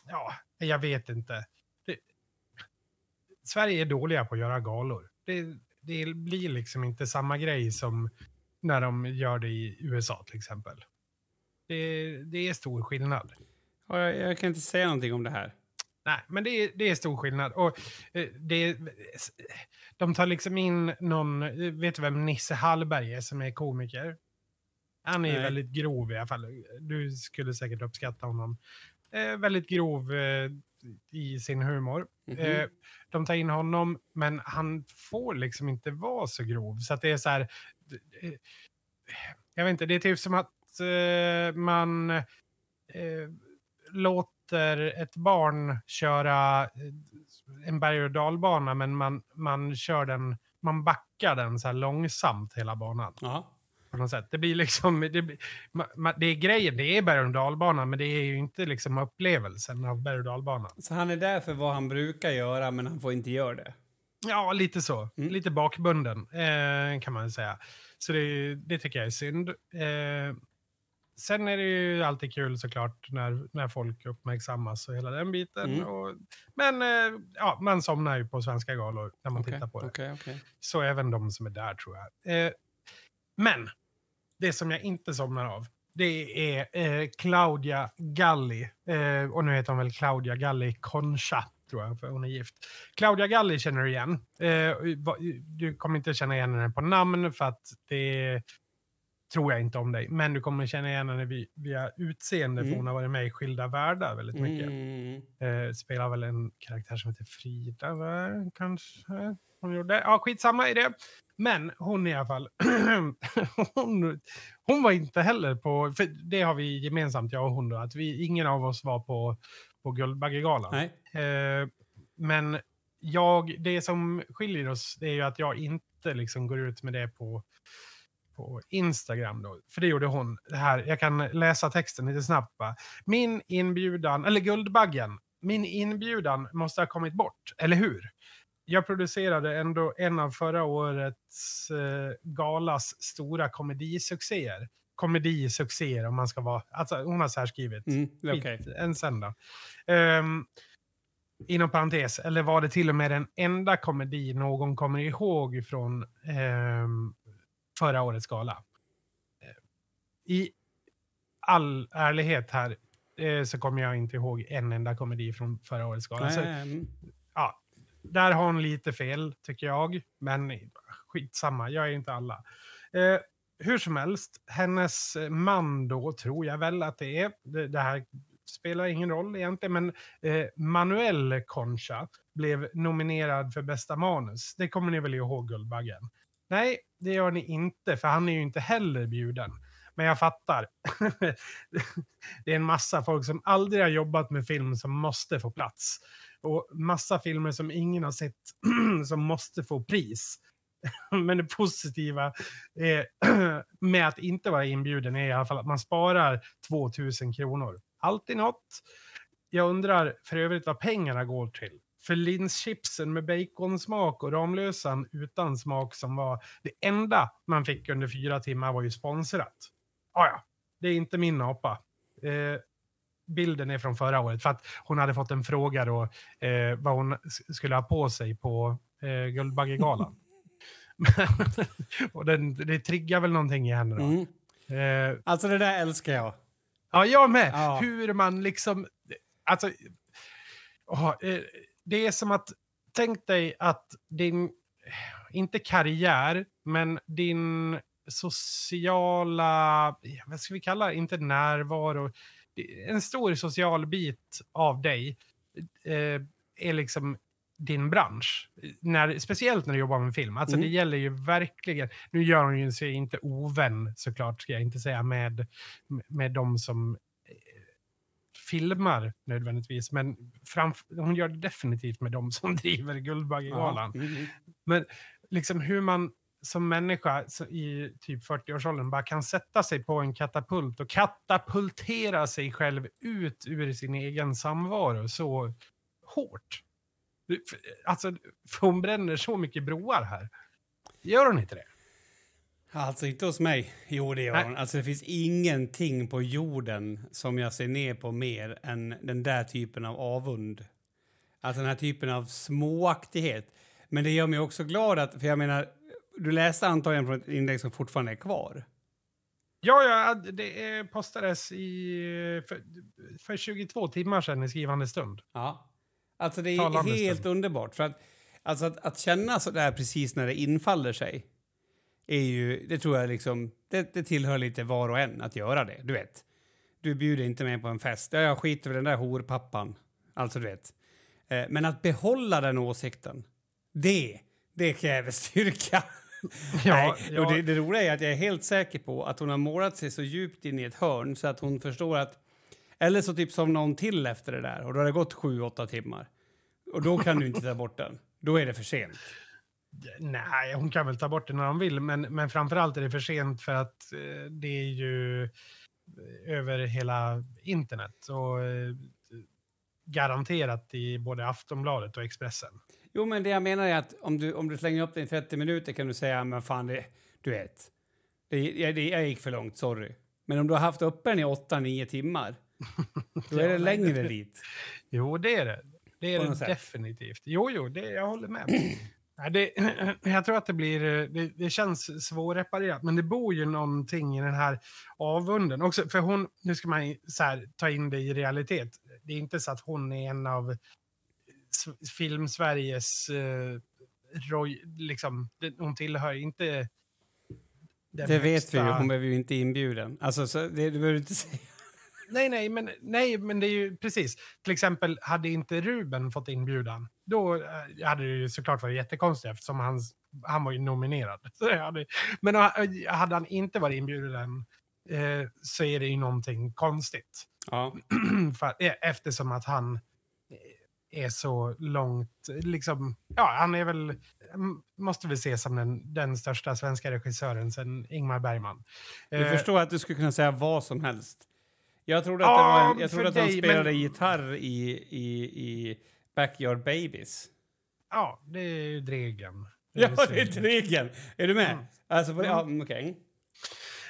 Speaker 2: ja, jag vet inte. Det, Sverige är dåliga på att göra galor. Det, det blir liksom inte samma grej som när de gör det i USA till exempel. Det, det är stor skillnad.
Speaker 1: Ja, jag, jag kan inte säga någonting om det här.
Speaker 2: Nej, men det är, det är stor skillnad. Och eh, det, de tar liksom in någon, vet du vem Nisse Hallberg är som är komiker? Han är
Speaker 1: Nej.
Speaker 2: väldigt grov i alla fall. Du skulle säkert uppskatta honom. Eh, väldigt grov eh, i sin humor.
Speaker 1: Mhm.
Speaker 2: Eh, de tar in honom, men han får liksom inte vara så grov. Så att det är så här... eh, Jag vet inte, det är typ som att eh, man låter ett barn köra eh, en berg och dalbana, men man, man kör den, man backar den så långsamt hela banan.
Speaker 1: Ja.
Speaker 2: På något sätt. Det blir liksom, det, blir, ma, ma, det är grejen, det är berg och dalbana, men det är ju inte liksom upplevelsen av berg och dalbanan.
Speaker 1: Så han är där för vad han brukar göra, men han får inte göra det.
Speaker 2: Ja, lite så.
Speaker 1: Mm.
Speaker 2: Lite bakbunden, eh, kan man säga. Så det, det tycker jag är synd. Eh, sen är det ju alltid kul såklart när, när folk uppmärksammas och hela den biten.
Speaker 1: Mm.
Speaker 2: Och, men eh, ja, man somnar ju på svenska galor när man
Speaker 1: Okej,
Speaker 2: tittar på det.
Speaker 1: okej, okej.
Speaker 2: Så även de som är där tror jag. Eh, men det som jag inte somnar av, det är eh, Claudia Galli. Eh, och nu heter hon väl Claudia Galli Concha, tror jag, för hon är gift. Claudia Galli känner du igen. Eh, du kommer inte känna igen henne på namn för att det tror jag inte om dig. Men du kommer känna igen henne via, utseende, för
Speaker 1: Mm.
Speaker 2: hon har varit med i Skilda världar väldigt mycket.
Speaker 1: Mm.
Speaker 2: Eh, spelar väl en karaktär som heter Frida, va? kanske? Hon gjorde. Ja, skitsamma i det. Men hon i alla fall. hon, hon var inte heller på, för det har vi gemensamt, jag och hon då, att vi, ingen av oss var på, på Guldbaggegalan. Eh, men jag, det som skiljer oss det är ju att jag inte liksom går ut med det på, på Instagram. Då. För det gjorde hon. Det här, jag kan läsa texten lite snabbt. Va? Min inbjudan, eller Guldbaggen, min inbjudan måste ha kommit bort, eller hur? Jag producerade ändå en av förra årets eh, galas stora komedisuccéer. Komedisuccéer om man ska vara, alltså hon har så här skrivit.
Speaker 1: Mm. Okej.
Speaker 2: En sen då. Ehm, inom parentes, eller var det till och med den enda komedi någon kommer ihåg från ehm, förra årets gala? Eh, I all ärlighet här eh, så kommer jag inte ihåg en enda komedi från förra årets gala. Så,
Speaker 1: mm.
Speaker 2: ja, där har hon lite fel, tycker jag. Men skitsamma, jag är inte alla. Eh, hur som helst, hennes man då, tror jag väl att det är, det, det här spelar ingen roll egentligen, men eh, Manuel Concha blev nominerad för bästa manus. Det kommer ni väl ihåg, Guldbaggen? Nej, det gör ni inte, för han är ju inte heller bjuden. Men jag fattar. det är en massa folk som aldrig har jobbat med film som måste få plats. Och massa filmer som ingen har sett som måste få pris. Men det positiva är, med att inte vara inbjuden är i alla fall att man sparar 2000 kronor. Alltid något. Jag undrar för övrigt vad pengarna går till. För linschipsen med baconsmak och Ramlösan utan smak som var det enda man fick under fyra timmar var ju sponsrat. Ah, ja, det är inte min apa. Eh, bilden är från förra året för att hon hade fått en fråga då eh, vad hon skulle ha på sig på eh, Guldbaggegalan. och den, det triggar väl någonting i henne då.
Speaker 1: Mm.
Speaker 2: Eh,
Speaker 1: Alltså det där älskar jag.
Speaker 2: Ja, jag med.
Speaker 1: Ja.
Speaker 2: Hur man liksom... Alltså, åh, eh, det är som att... Tänk dig att din... Inte karriär, men din sociala... Vad ska vi kalla det? Inte närvaro. En stor social bit av dig eh, är liksom din bransch. När, speciellt när du jobbar med film. Alltså
Speaker 1: Mm.
Speaker 2: det gäller ju verkligen. Nu gör hon ju sig inte ovän såklart, ska jag inte säga, med, med de som filmar nödvändigtvis. Men framf- hon gör det definitivt med de som driver Guldbaggegalan.
Speaker 1: Ja. Mm.
Speaker 2: Men liksom hur man som människa i typ 40-årsåldern bara kan sätta sig på en katapult och katapultera sig själv ut ur sin egen samvaro så hårt. Alltså, för hon bränner så mycket broar här. Gör hon inte det?
Speaker 1: Alltså inte hos mig. Jo, det gör hon. Alltså det finns ingenting på jorden som jag ser ner på mer än den där typen av avund. Alltså den här typen av småaktighet. Men det gör mig också glad att, för jag menar, du läste antagligen från ett inlägg som fortfarande är kvar.
Speaker 2: Ja, ja, det postades i, för, för 22 timmar sedan i skrivande stund.
Speaker 1: Ja. Alltså det är
Speaker 2: Talande
Speaker 1: helt
Speaker 2: stund.
Speaker 1: underbart. För att, alltså att, att känna så där precis när det infaller sig är ju, det tror jag liksom, det, det tillhör lite var och en att göra det. Du vet, du bjuder inte med på en fest. Ja, jag skiter i den där horpappan. Alltså du vet. Eh, men att behålla den åsikten, det, det kräver styrka.
Speaker 2: Ja,
Speaker 1: Nej,
Speaker 2: ja.
Speaker 1: Och det, det roliga är att jag är helt säker på att hon har målat sig så djupt in i ett hörn så att hon förstår att... Eller så typ som någon till efter det där och då har det gått sju, åtta timmar. Och då kan du inte ta bort den. Då är det för sent.
Speaker 2: Nej, hon kan väl ta bort det när hon vill, men, men framförallt är det för sent för att eh, det är ju över hela internet och eh, garanterat i både Aftonbladet och Expressen.
Speaker 1: Jo, men det jag menar är att om du, om du slänger upp den i 30 minuter kan du säga, men fan, det, du vet, det, jag, det, jag gick för långt, sorry. Men om du har haft upp den i 8-9 timmar, då är det längre dit.
Speaker 2: Jo, det är det. Det är det definitivt. Jo, jo, det, jag håller med. Det, jag tror att det blir, det, det känns svårreparerat, men det bor ju någonting i den här avunden. Också, för hon, nu ska man så här, ta in det i realitet. Det är inte så att hon är en av film-Sveriges, eh, liksom, hon tillhör inte den
Speaker 1: Det vet vi ju,
Speaker 2: högsta-
Speaker 1: hon blev ju inte inbjuden. Alltså, så det, det behöver du inte säga.
Speaker 2: Nej, nej men, nej, men det är ju precis. Till exempel, hade inte Ruben fått inbjudan, då eh, hade det ju såklart varit jättekonstigt eftersom han, han var ju nominerad. Hade, men eh, hade han inte varit inbjuden eh, så är det ju någonting konstigt.
Speaker 1: Ja.
Speaker 2: För, eh, eftersom att han är så långt, liksom, ja, han är väl, m- måste vi se som den, den största svenska regissören sedan Ingmar Bergman.
Speaker 1: Du
Speaker 2: Eh,
Speaker 1: förstår att du skulle kunna säga vad som helst. Jag trodde att,
Speaker 2: Ja,
Speaker 1: en, jag trodde att han
Speaker 2: dig,
Speaker 1: spelade
Speaker 2: men-
Speaker 1: gitarr i, i, i Backyard Babies.
Speaker 2: Ja, det är ju Dregen.
Speaker 1: Ja, det är. Dregen! Är du med?
Speaker 2: Mm.
Speaker 1: Alltså, på, ja, mm, okej.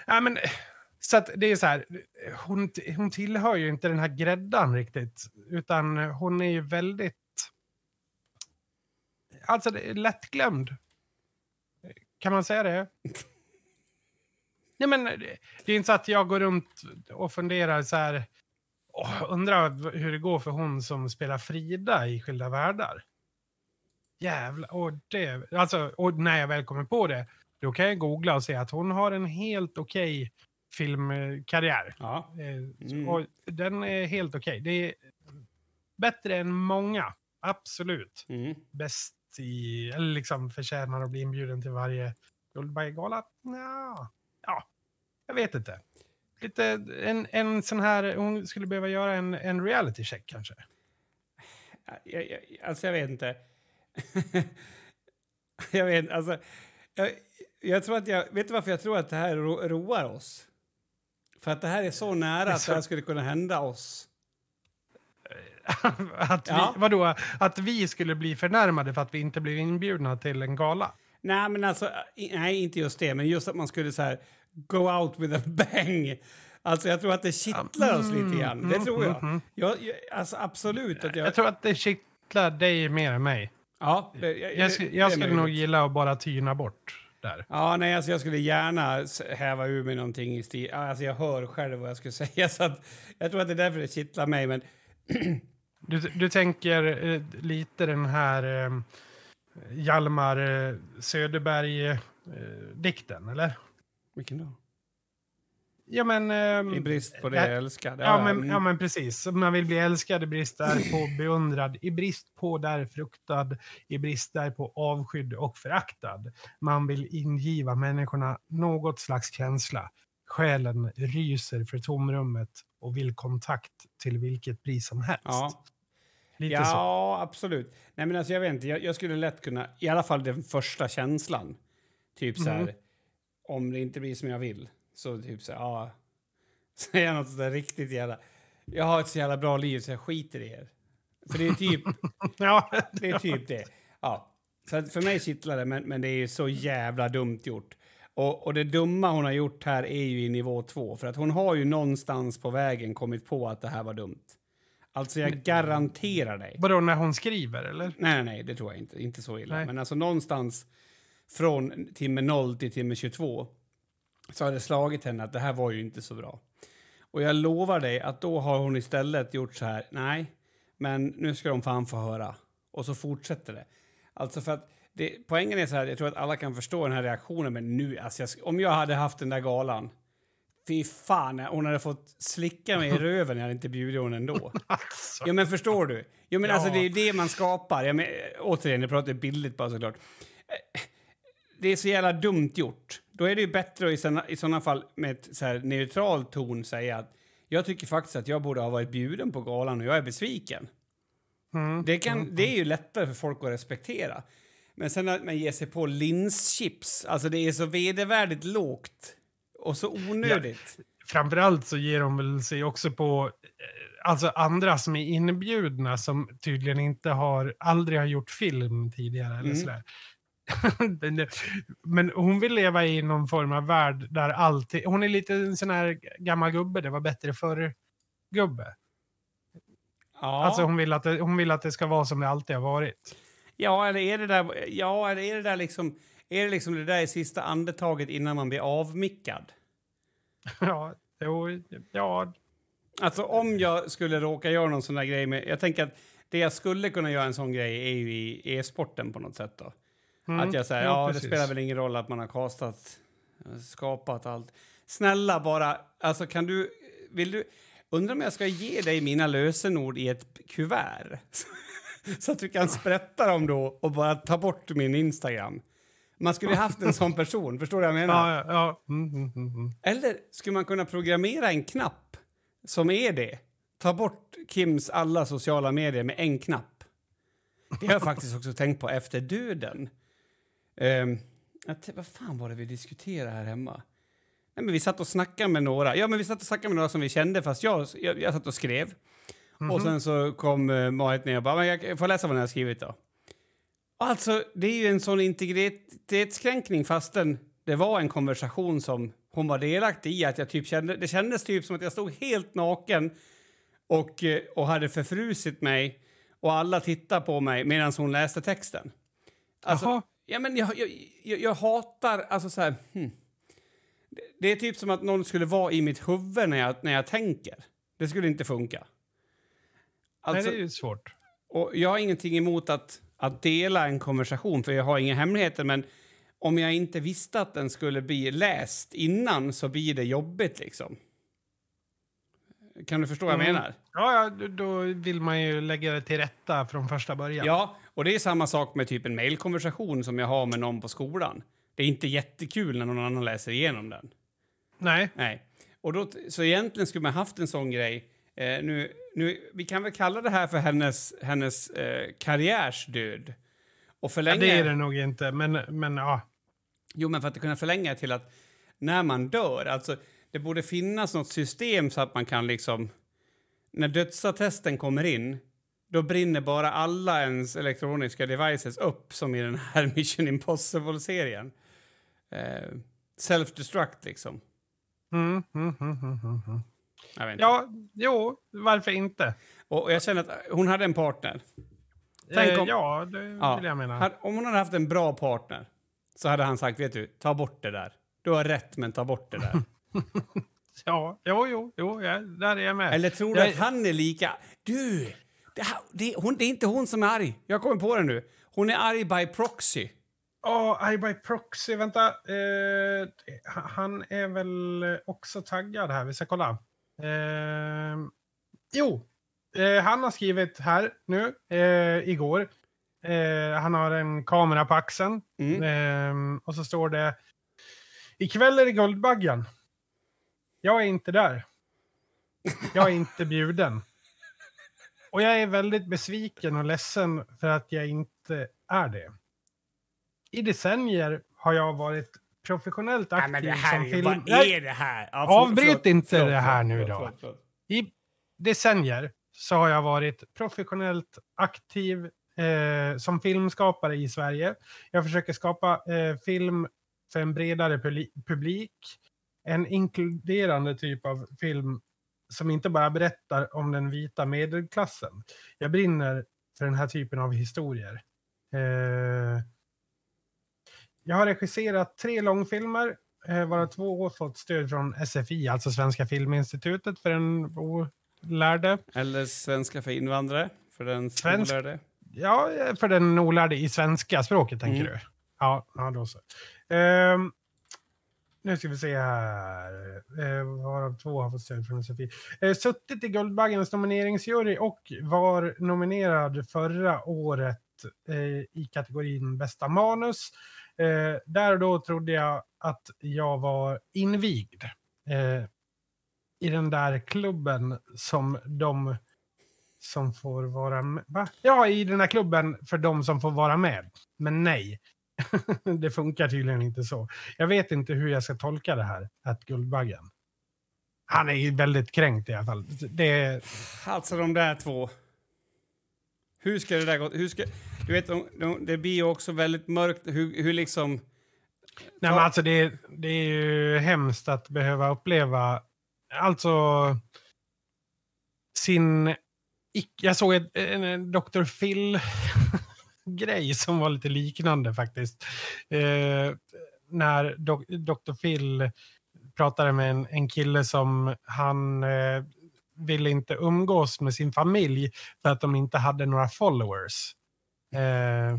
Speaker 2: Ja, men, så att det är så här, hon, hon tillhör ju inte den här gräddan riktigt, utan hon är ju väldigt... Alltså, är lättglömd. Kan man säga det? Nej, men det, det är inte så att jag går runt och funderar så här, åh, undrar hur det går för hon som spelar Frida i Skilda Världar. Jävlar, och det, alltså, och när jag väl kommer på det, då kan jag googla och se att hon har en helt okej filmkarriär.
Speaker 1: Ja.
Speaker 2: Eh,
Speaker 1: Mm.
Speaker 2: Och den är helt okej. Det är bättre än många, absolut.
Speaker 1: Mm.
Speaker 2: Bäst i, eller liksom förtjänar att bli inbjuden till varje Guldbagegala? Ja, ja, jag vet inte. Lite, en, en sån här, hon skulle behöva göra en, en reality check kanske.
Speaker 1: Jag, jag, alltså, jag vet inte. jag vet alltså. Jag, jag tror att jag... Vet du varför jag tror att det här ro, roar oss? För att det här är så nära
Speaker 2: Det är
Speaker 1: att det här skulle kunna hända oss.
Speaker 2: att,
Speaker 1: Ja.
Speaker 2: vi, vadå, att vi skulle bli förnärmade för att vi inte blev inbjudna till en gala?
Speaker 1: Nej, men alltså, nej, inte just det, men just att man skulle så här go out with a bang. Alltså, jag tror att det kittlar oss lite grann. Det
Speaker 2: mm,
Speaker 1: tror jag.
Speaker 2: mm, mm.
Speaker 1: jag, jag alltså, absolut. Att jag,
Speaker 2: Jag tror att det kittlar dig mer än mig.
Speaker 1: ja, det, jag,
Speaker 2: Jag, sk- jag skulle nog gilla att bara tyna bort där.
Speaker 1: Ja, nej, alltså, jag skulle gärna häva ur mig någonting i stil. Alltså, jag hör själv vad jag skulle säga, så att jag tror att det är därför det kittlar mig. Men
Speaker 2: Du, du tänker eh, lite den här eh, Hjalmar eh, Söderberg-dikten, eller?
Speaker 1: Vilken då?
Speaker 2: Ja, men... ehm,
Speaker 1: I brist på det
Speaker 2: ja,
Speaker 1: jag älskade.
Speaker 2: Ja, men,
Speaker 1: mm.
Speaker 2: ja, men precis. Man vill bli älskad i brist därpå beundrad, i brist på där fruktad, i brist därpå avskydd och föraktad. Man vill ingiva människorna något slags känsla. Själen ryser för tomrummet och vill kontakt till vilket pris som helst.
Speaker 1: Ja.
Speaker 2: Lite
Speaker 1: ja,
Speaker 2: så.
Speaker 1: absolut. Nej, men alltså, jag vet inte, jag, jag skulle lätt kunna, i alla fall den första känslan. Typ så här,
Speaker 2: Mhm.
Speaker 1: Om det inte blir som jag vill, så typ så ja. Säga något sådär riktigt jävla, jag har ett så jävla bra liv så jag skiter i er. För det är typ,
Speaker 2: Ja,
Speaker 1: det är typ det. Ja. Så för mig kittlar det, men, men det är så jävla dumt gjort. Och, och det dumma hon har gjort här är ju i nivå två, för att hon har ju någonstans på vägen kommit på att det här var dumt. Alltså jag garanterar dig.
Speaker 2: Vadå, när hon skriver, eller?
Speaker 1: Nej, nej, nej, det tror jag inte. Inte så illa.
Speaker 2: Nej.
Speaker 1: Men alltså någonstans från timme 0 till timme 22 så har det slagit henne att det här var ju inte så bra. Och jag lovar dig att då har hon istället gjort så här, nej, men nu ska de fan få höra. Och så fortsätter det. Alltså för att det, poängen är så här, jag tror att alla kan förstå den här reaktionen, men nu, alltså jag, om jag hade haft den där galan, fy fan, hon hade fått slicka mig i röven, jag hade inte bjudit hon ändå.
Speaker 2: Alltså.
Speaker 1: Ja, men förstår du? Jo, men
Speaker 2: Ja.
Speaker 1: alltså, det är ju det man skapar. Jag men, återigen, jag pratar bildligt bara såklart. Det är så jävla dumt gjort. Då är det ju bättre att i såna, i såna fall med ett så här neutral ton säga att jag tycker faktiskt att jag borde ha varit bjuden på galan och jag är besviken.
Speaker 2: Mm.
Speaker 1: Det, kan, det är ju lättare för folk att respektera. Men sen att man ger sig på linschips, alltså det är så vedervärdigt lågt och så onödigt.
Speaker 2: Framförallt så ger de väl sig också på eh, alltså andra som är inbjudna som tydligen inte har, aldrig har gjort film tidigare. Eller
Speaker 1: Mm.
Speaker 2: sådär. Men hon vill leva i någon form av värld där alltid... Hon är lite en sån här gammal gubbe, det var bättre förr-gubbe.
Speaker 1: Ja.
Speaker 2: Alltså hon vill, att det, hon vill att det ska vara som det alltid har varit.
Speaker 1: Ja, eller är det där, ja, eller är det där liksom, är det liksom det där i sista andetaget innan man blir avmickad?
Speaker 2: ja, jo, ja,
Speaker 1: Alltså om jag skulle råka göra någon sån där grej med, jag tänker att det jag skulle kunna göra en sån grej är ju i e-sporten på något sätt då.
Speaker 2: Mm,
Speaker 1: Att jag säger, ja,
Speaker 2: precis.
Speaker 1: det spelar väl ingen roll att man har kastat, skapat allt. Snälla bara, alltså kan du, vill du, undrar om jag ska ge dig mina lösenord i ett kuvert? Så att du kan sprätta dem då och bara ta bort min Instagram. Man skulle haft en sån person, förstår du vad jag menar?
Speaker 2: Ja, ja, ja. Mm, mm, mm, mm.
Speaker 1: Eller skulle man kunna programmera en knapp som är det? Ta bort Kims alla sociala medier med en knapp. Det har jag faktiskt också tänkt på efter döden. Um, vad fan var det vi diskuterade här hemma? Nej, men vi satt och snackade med några. Ja, men vi satt och snackade med några som vi kände, fast jag, jag, jag satt och skrev. Och sen så kom uh, Marit ner och bara, men jag får läsa vad ni har skrivit då. Alltså, det är ju en sån integritetskränkning fastän det var en konversation som hon var delaktig i. Att jag typ kände, det kändes typ som att jag stod helt naken och, eh, och hade förfrusit mig och alla tittade på mig medan hon läste texten. Alltså,
Speaker 2: Jaha.
Speaker 1: Ja, men jag, jag, jag, jag hatar... Alltså så här, hmm. det, det är typ som att någon skulle vara i mitt huvud när jag, när jag tänker. Det skulle inte funka. Alltså,
Speaker 2: Nej, det är ju svårt.
Speaker 1: och jag har ingenting emot att, att dela en konversation, för jag har inga hemligheter. Men om jag inte visste att den skulle bli läst innan så blir det jobbigt. liksom. Kan du förstå vad jag
Speaker 2: Mm.
Speaker 1: menar?
Speaker 2: Ja, ja, då vill man ju lägga det till rätta från första början.
Speaker 1: Ja, och det är samma sak med typ en mejlkonversation som jag har med någon på skolan. Det är inte jättekul när någon annan läser igenom den.
Speaker 2: Nej.
Speaker 1: Nej. Och då, så egentligen skulle man haft en sån grej. Eh, nu, nu, vi kan väl kalla det här för hennes, hennes eh, karriärsdöd. Och
Speaker 2: Ja,
Speaker 1: förlänga...
Speaker 2: det är det nog inte, men, men ja.
Speaker 1: Jo, men för att kunna förlänga till att när man dör, alltså det borde finnas något system så att man kan liksom... När dödsattesten kommer in, då brinner bara alla ens elektroniska devices upp som i den här Mission Impossible-serien. Eh, Self-destruct, liksom.
Speaker 2: Mm, mm, mm, mm, mm, mm. Ja, jo, varför inte?
Speaker 1: Och och jag känner att hon hade en partner. Tänk
Speaker 2: Eh,
Speaker 1: om-
Speaker 2: ja, det
Speaker 1: Ja.
Speaker 2: vill jag mena.
Speaker 1: Om hon hade haft en bra partner så hade han sagt, vet du, ta bort det där. Du har rätt, men ta bort det där.
Speaker 2: Ja, jo, jo, jo där är jag med.
Speaker 1: Eller tror du
Speaker 2: Jag-
Speaker 1: att han är lika... Du! Det, det, hon, det är inte hon som är arg. Jag kommer på det nu. Hon är arg by proxy.
Speaker 2: Åh, I by proxy, vänta. Eh, han är väl också taggad här, vi ska kolla. Eh, jo, eh, han har skrivit här nu, eh, igår. Eh, han har en kamera på axeln.
Speaker 1: Mm.
Speaker 2: Eh, och så står det Ikväll är det Guldbaggen. Jag är inte där. Jag är inte bjuden. Och jag är väldigt besviken och ledsen för att jag inte är det. I decennier har jag varit professionellt aktiv som film... Nej,
Speaker 1: det här? Ja,
Speaker 2: Avbryt inte det här nu då. I decennier så har jag varit professionellt aktiv eh, som filmskapare i Sverige. Jag försöker skapa eh, film för en bredare publi- publik. En inkluderande typ av film som inte bara berättar om den vita medelklassen. Jag brinner för den här typen av historier. Eh, jag har regisserat tre långfilmer, eh, varav två fått stöd från SFI, alltså Svenska Filminstitutet, för den olärde.
Speaker 1: Eller svenska för invandrare, för den
Speaker 2: Svensk-
Speaker 1: skolade.
Speaker 2: Ja, för den olärde i svenska språket, tänker
Speaker 1: Mm.
Speaker 2: du? Ja, ja, då så. Ehm, nu ska vi se här. eh, varav två har fått stöd från SFI. Eh, suttit i Guldbaggens nomineringsjury och var nominerad förra året eh, i kategorin bästa manus. Eh, där och då trodde jag att jag var invigd eh, i den där klubben som de som får vara med. Va? Ja, i den här klubben för de som får vara med. Men nej, det funkar tydligen inte så. Jag vet inte hur jag ska tolka det här, att Guldbaggen. Han är ju väldigt kränkt i alla fall. Det,
Speaker 1: Alltså de där två. Hur ska det där gå? Hur ska, du vet, de, de, det blir ju också väldigt mörkt. Hur, hur liksom...
Speaker 2: nej, men alltså det, det är ju hemskt att behöva uppleva, alltså sin... Jag såg ett, en, en Dr. Phil-grej som var lite liknande faktiskt. Eh, när dok, Dr. Phil pratade med en, en kille som han eh, ville inte umgås med sin familj för att de inte hade några followers. Eh,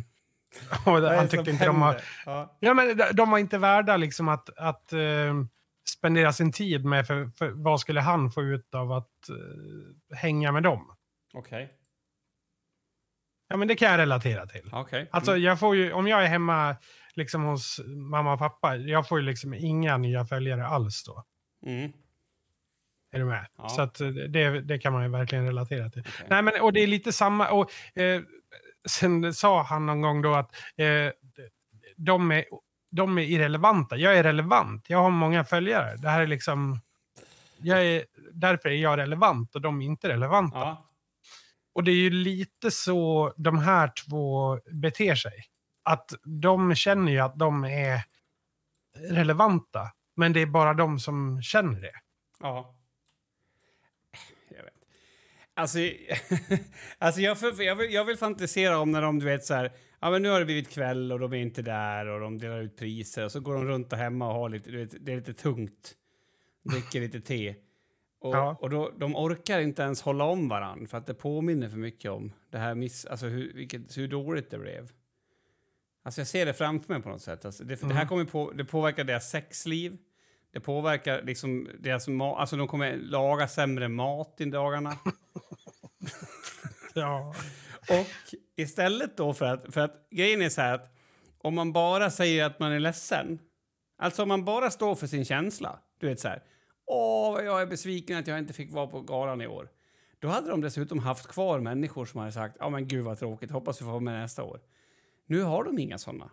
Speaker 2: han tyckte inte de
Speaker 1: händer? Ja.
Speaker 2: Ja, men de- var inte värda liksom att, att eh, spendera sin tid med, för, för vad skulle han få ut av att eh, hänga med dem?
Speaker 1: Okej.
Speaker 2: Ja, men det kan jag relatera till. Alltså,
Speaker 1: Mm.
Speaker 2: jag får ju, om jag är hemma liksom hos mamma och pappa, jag får ju liksom inga nya följare alls då.
Speaker 1: Mm.
Speaker 2: Är du med?
Speaker 1: Ja.
Speaker 2: Så att eh, det, det kan man ju verkligen relatera till.
Speaker 1: Okej.
Speaker 2: Nej, men och det är lite samma. Och, eh, sen sa han någon gång då att eh, de, är, de är irrelevanta. Jag är relevant. Jag har många följare. Det här är liksom... Jag är, därför är jag relevant och de är inte relevanta.
Speaker 1: Ja.
Speaker 2: Och det är ju lite så de här två beter sig. Att de känner ju att de är relevanta. Men det är bara de som känner det.
Speaker 1: Ja. Jag vet. Alltså, alltså jag, för, jag, vill, jag vill fantisera om när de, du vet så här, ja men nu har det blivit kväll och de är inte där och de delar ut priser och så går de runt och hemma och har lite, du vet, det är lite tungt. Dricker lite te. Och,
Speaker 2: Ja.
Speaker 1: och då, de orkar inte ens hålla om varann för att det påminner för mycket om det här miss, alltså hur, vilket, hur dåligt det blev. Alltså jag ser det framför mig på något sätt. Alltså det, det här
Speaker 2: Mm.
Speaker 1: kommer på, det påverkar deras sexliv. Det påverkar liksom deras mat, alltså de kommer laga sämre mat i dagarna.
Speaker 2: Ja.
Speaker 1: Och istället då för att, för att grejen är så här att om man bara säger att man är ledsen, alltså om man bara står för sin känsla, du vet så här, åh, vad jag är besviken att jag inte fick vara på galan i år. Då hade de dessutom haft kvar människor som hade sagt, ja men gud vad tråkigt, hoppas vi får vara med nästa år. Nu har de inga sådana.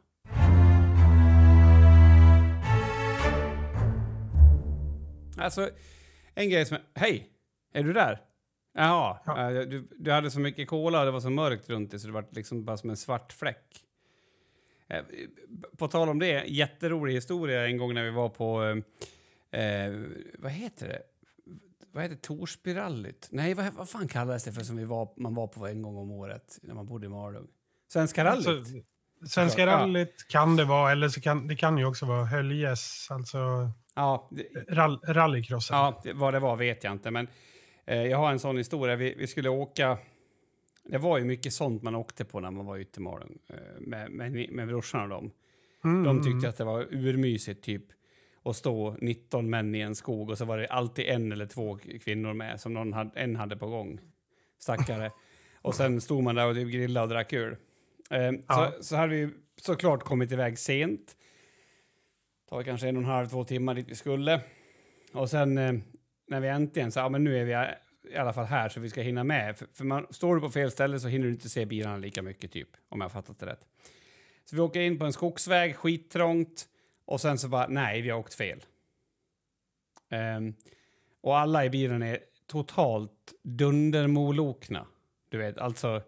Speaker 1: Alltså, en grej som hej, är du där? Jaha,
Speaker 2: Ja.
Speaker 1: eh, du, du hade så mycket kola och det var så mörkt runt dig så det var liksom bara som en svart fläck. Eh, På tal om det, jätterolig historia en gång när vi var på, eh, vad heter det? Vad heter Torsbyrallyt? Nej, vad, vad fan kallades det för som vi var, man var på en gång om året när man bodde i Malung? Svenska rallyt?
Speaker 2: Alltså, Svenska
Speaker 1: Ja.
Speaker 2: rallyt kan det vara, eller så kan det kan ju också vara Höljes, alltså
Speaker 1: ja,
Speaker 2: rall, rallycrossen.
Speaker 1: Ja, vad det var vet jag inte, men eh, jag har en sån historia. Vi, vi skulle åka... Det var ju mycket sånt man åkte på när man var ute i Malung eh, med, med, med brorsan och dem.
Speaker 2: Mm,
Speaker 1: De tyckte att det var urmysigt typ att stå 19 män i en skog och så var det alltid en eller två kvinnor med som någon hade, en hade på gång. Stackare. och sen stod man där och typ grillade och drack öl. Eh,
Speaker 2: Ja.
Speaker 1: så, så hade vi såklart kommit iväg sent. Det var kanske en och en halv, två timmar dit vi skulle. Och sen eh, när vi äntligen sa, ja men nu är vi i alla fall här så vi ska hinna med. För, för man, står du på fel ställe så hinner du inte se bilarna lika mycket typ, om jag fattat det rätt. Så vi åker in på en skogsväg, skittrångt. Och sen så bara, nej, vi har åkt fel. Ehm, och alla i bilen är totalt dundermolokna. Du vet, alltså.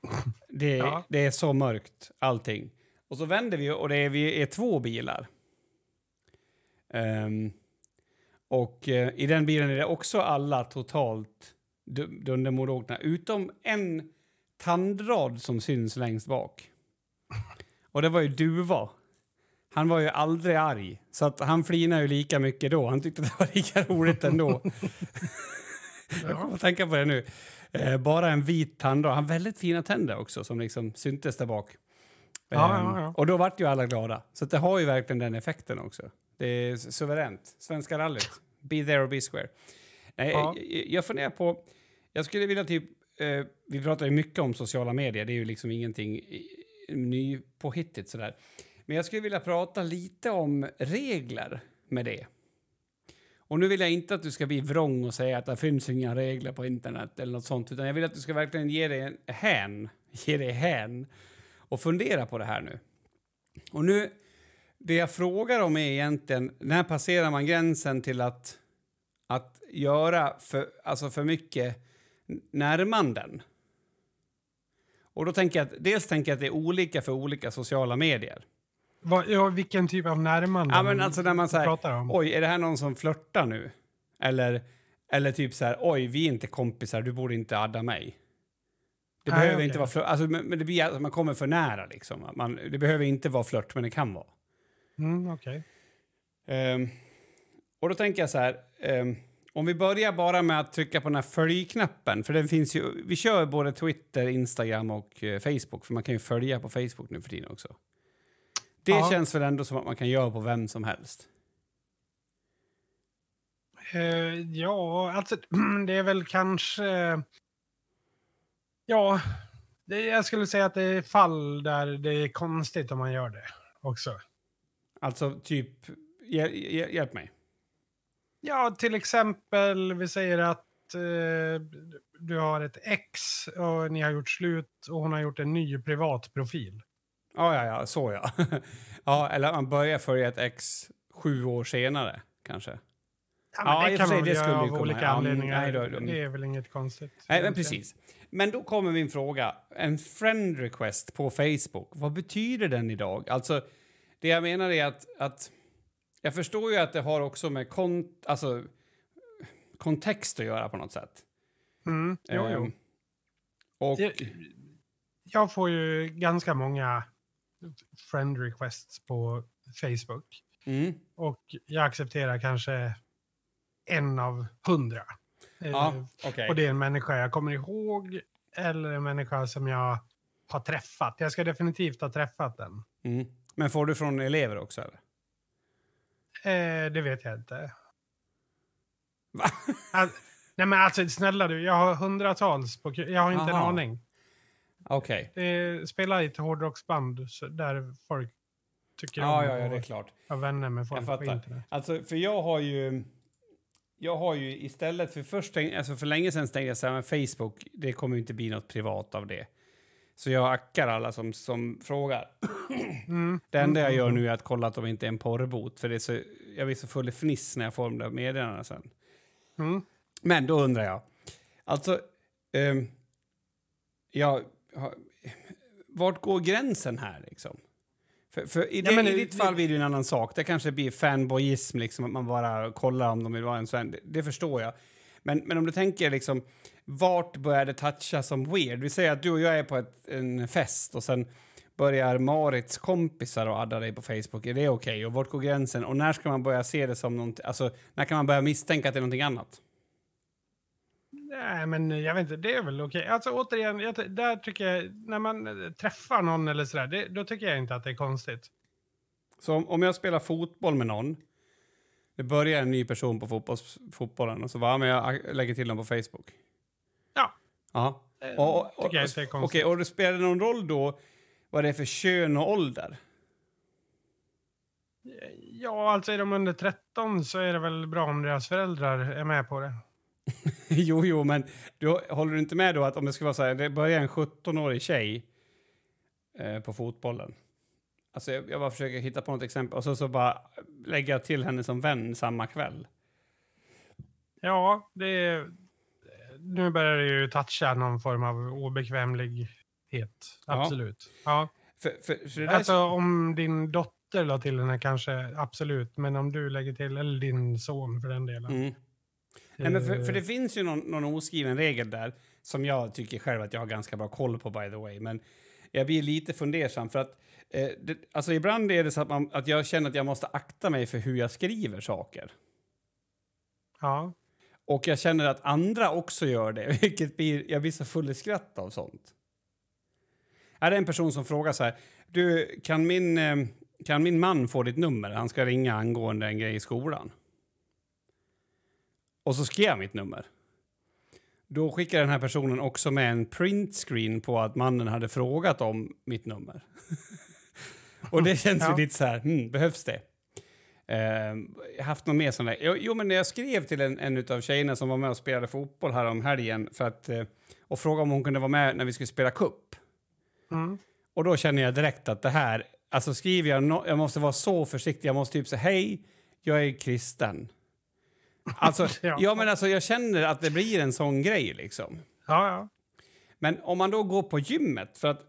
Speaker 1: Det,
Speaker 2: Ja.
Speaker 1: det är så mörkt, allting. Och så vänder vi och det är, vi är två bilar. Ehm, och eh, i den bilen är det också alla totalt du- dundermolokna. Utom en tandrad som syns längst bak. Och det var ju Duva. Han var ju aldrig arg, så att han flinade ju lika mycket då. Han tyckte det var lika roligt ändå. Jag kommer att tänka på det nu. Eh, bara en vit tandrad. Han har väldigt fina tänder också som liksom syntes där bak.
Speaker 2: Ja,
Speaker 1: Ehm,
Speaker 2: ja, ja.
Speaker 1: Och då vart ju alla glada. Så det har ju verkligen den effekten också. Det är su- suveränt. Svenska rallyt. Be there or be square. Nej,
Speaker 2: Ja.
Speaker 1: jag, jag funderar på... Jag skulle vilja typ... Eh, vi pratar ju mycket om sociala medier. Det är ju liksom ingenting nypåhittigt sådär. Men jag skulle vilja prata lite om regler med det. Och nu vill jag inte att du ska bli vrång och säga att det finns inga regler på internet eller något sånt, utan jag vill att du ska verkligen ge dig en hän, ge dig hän och fundera på det här nu. Och nu, det jag frågar om är egentligen, när passerar man gränsen till att, att göra för, alltså för mycket närmanden? Och då tänker jag att, dels tänker jag att det är olika för olika sociala medier.
Speaker 2: Vad, ja, vilken typ av närmanden
Speaker 1: Ja, men alltså när man säger,
Speaker 2: pratar om?
Speaker 1: oj, är det här någon som flörtar nu? Eller, eller typ så här, oj, vi är inte kompisar, du borde inte adda mig. Det
Speaker 2: Nej,
Speaker 1: behöver
Speaker 2: okej.
Speaker 1: inte vara flört, alltså, men men det blir att man kommer för nära liksom. Man, det behöver inte vara flört, men det kan vara.
Speaker 2: Mm, okej.
Speaker 1: Ehm, och då tänker jag så här, ehm, om vi börjar bara med att trycka på den här följ-knappen, för den finns ju, vi kör både Twitter, Instagram och eh, Facebook, för man kan ju följa på Facebook nu för tiden också. Det
Speaker 2: Ja.
Speaker 1: känns väl ändå som att man kan göra på vem som helst.
Speaker 2: Eh, ja, alltså det är väl kanske... Ja, det, jag skulle säga att det är fall där det är konstigt om man gör det också.
Speaker 1: Alltså, typ, hjäl hjäl hjälp mig.
Speaker 2: Ja, till exempel, vi säger att eh, du har ett ex och ni har gjort slut och hon har gjort en ny privat profil.
Speaker 1: Ja, ja, ja, så ja. ja, eller man börjar följa ett ex sju år senare, kanske.
Speaker 2: Ja,
Speaker 1: Ja,
Speaker 2: men
Speaker 1: i
Speaker 2: det kan man
Speaker 1: det
Speaker 2: göra av
Speaker 1: ju komma-
Speaker 2: olika
Speaker 1: ja,
Speaker 2: anledningar.
Speaker 1: nej, då- då-
Speaker 2: Det är väl inget konstigt.
Speaker 1: Nej, men precis. Men då kommer min fråga. En friend request på Facebook, vad betyder den idag? Alltså, det jag menar är att, att jag förstår ju att det har också med kont alltså, kontext att göra på något sätt.
Speaker 2: Mm, jo, jo.
Speaker 1: Ehm, och...
Speaker 2: Det- Jag får ju ganska många friend requests på Facebook.
Speaker 1: Mm,
Speaker 2: Och jag accepterar kanske en av hundra. Eh,
Speaker 1: ja, okej.
Speaker 2: Och det är en människa jag kommer ihåg eller en människa som jag har träffat. Jag ska definitivt ha träffat den.
Speaker 1: Mm. Men får du från elever också, eller?
Speaker 2: Eh, det vet jag inte.
Speaker 1: Va?
Speaker 2: Al- Nej men alltså snälla du, jag har hundratals på Jag har inte en
Speaker 1: Aha.
Speaker 2: aning.
Speaker 1: Okej.
Speaker 2: Det spelar i ett hårdrocksband där folk tycker
Speaker 1: Ja,
Speaker 2: om
Speaker 1: ja, ja, det är klart.
Speaker 2: vara vänner med
Speaker 1: Jag
Speaker 2: folk på
Speaker 1: fattar.
Speaker 2: internet.
Speaker 1: Alltså, för jag har ju... Jag har ju istället för först, alltså för länge sedan tänkte jag så här, men Facebook, det kommer ju inte bli något privat av det. Så jag ackar alla som, som frågar.
Speaker 2: Mm.
Speaker 1: Det enda jag
Speaker 2: Mm,
Speaker 1: gör nu är att kolla att de inte är en porrbot, för det är så, jag blir så full i fniss när jag får de där meddelandena sen.
Speaker 2: Mm.
Speaker 1: Men då undrar jag, alltså, ehm, jag, vart går gränsen här liksom? För, för i,
Speaker 2: Ja,
Speaker 1: det,
Speaker 2: men
Speaker 1: I
Speaker 2: det-
Speaker 1: ditt fall blir det en annan sak. Det kanske blir fanboyism, liksom, att man bara kollar om de vill vara en sven. Det, det förstår jag. Men, men om du tänker liksom, vart börjar det toucha som weird? Vi säger att du och jag är på ett, en fest och sen börjar Marits kompisar och adda dig på Facebook. Är det okej? Och vart går gränsen? Och när ska man börja se det som någonting, alltså när kan man börja misstänka att det är någonting annat?
Speaker 2: Nej, men jag vet inte, det är väl okej. Alltså återigen, jag, där tycker jag, när man eh, träffar någon eller sådär, det, då tycker jag inte att det är konstigt.
Speaker 1: Så om, om jag spelar fotboll med någon, det börjar en ny person på fotbolls, fotbollen och så bara, ja, men jag lägger till dem på Facebook.
Speaker 2: Ja.
Speaker 1: Ja.
Speaker 2: Eh,
Speaker 1: Och, och, och,
Speaker 2: tycker jag inte är
Speaker 1: Okej,
Speaker 2: konstigt.
Speaker 1: och det spelar någon roll då vad det är för kön och ålder?
Speaker 2: Ja, alltså är de under 13 så är det väl bra om deras föräldrar är med på det.
Speaker 1: jo, jo, men du, håller du inte med då att om det ska vara så här, det börjar en 17-årig tjej eh, på fotbollen. Alltså jag, jag bara försöker hitta på något exempel och så, så bara lägga till henne som vän samma kväll.
Speaker 2: Ja, det är, nu börjar det ju toucha någon form av obekvämlighet.
Speaker 1: Ja.
Speaker 2: Absolut. Ja.
Speaker 1: För, för, för det där
Speaker 2: Alltså om din dotter la till henne kanske, absolut. Men om du lägger till, eller din son för den delen.
Speaker 1: Mm. Nej, men för,
Speaker 2: Eh,
Speaker 1: för det finns ju någon, någon oskriven regel där som jag tycker själv att jag har ganska bra koll på by the way. Men jag blir lite fundersam för att eh, det, alltså ibland är det så att, man, att jag känner att jag måste akta mig för hur jag skriver saker.
Speaker 2: Ja.
Speaker 1: Och jag känner att andra också gör det, vilket blir, jag blir så full i skratt av sånt. Är det en person som frågar så här, du, kan min, eh, kan min man få ditt nummer? Han ska ringa angående en grej i skolan. Och så skrev jag mitt nummer. Då skickar den här personen också med en printscreen på att mannen hade frågat om mitt nummer. Och det känns ju
Speaker 2: Ja.
Speaker 1: lite så här, hmm, behövs det? Jag har haft något mer sån där. Jo, jo, men när jag skrev till en, en av tjejerna som var med och spelade fotboll här om helgen för att, eh, och frågade om hon kunde vara med när vi skulle spela cup.
Speaker 2: Mm.
Speaker 1: Och då känner jag direkt att det här, alltså skriver jag, no, jag måste vara så försiktig, jag måste typ säga hej, jag är kristen. Alltså,
Speaker 2: Ja.
Speaker 1: ja. men alltså jag känner att det blir en sån grej liksom.
Speaker 2: Ja, ja.
Speaker 1: Men om man då går på gymmet, för att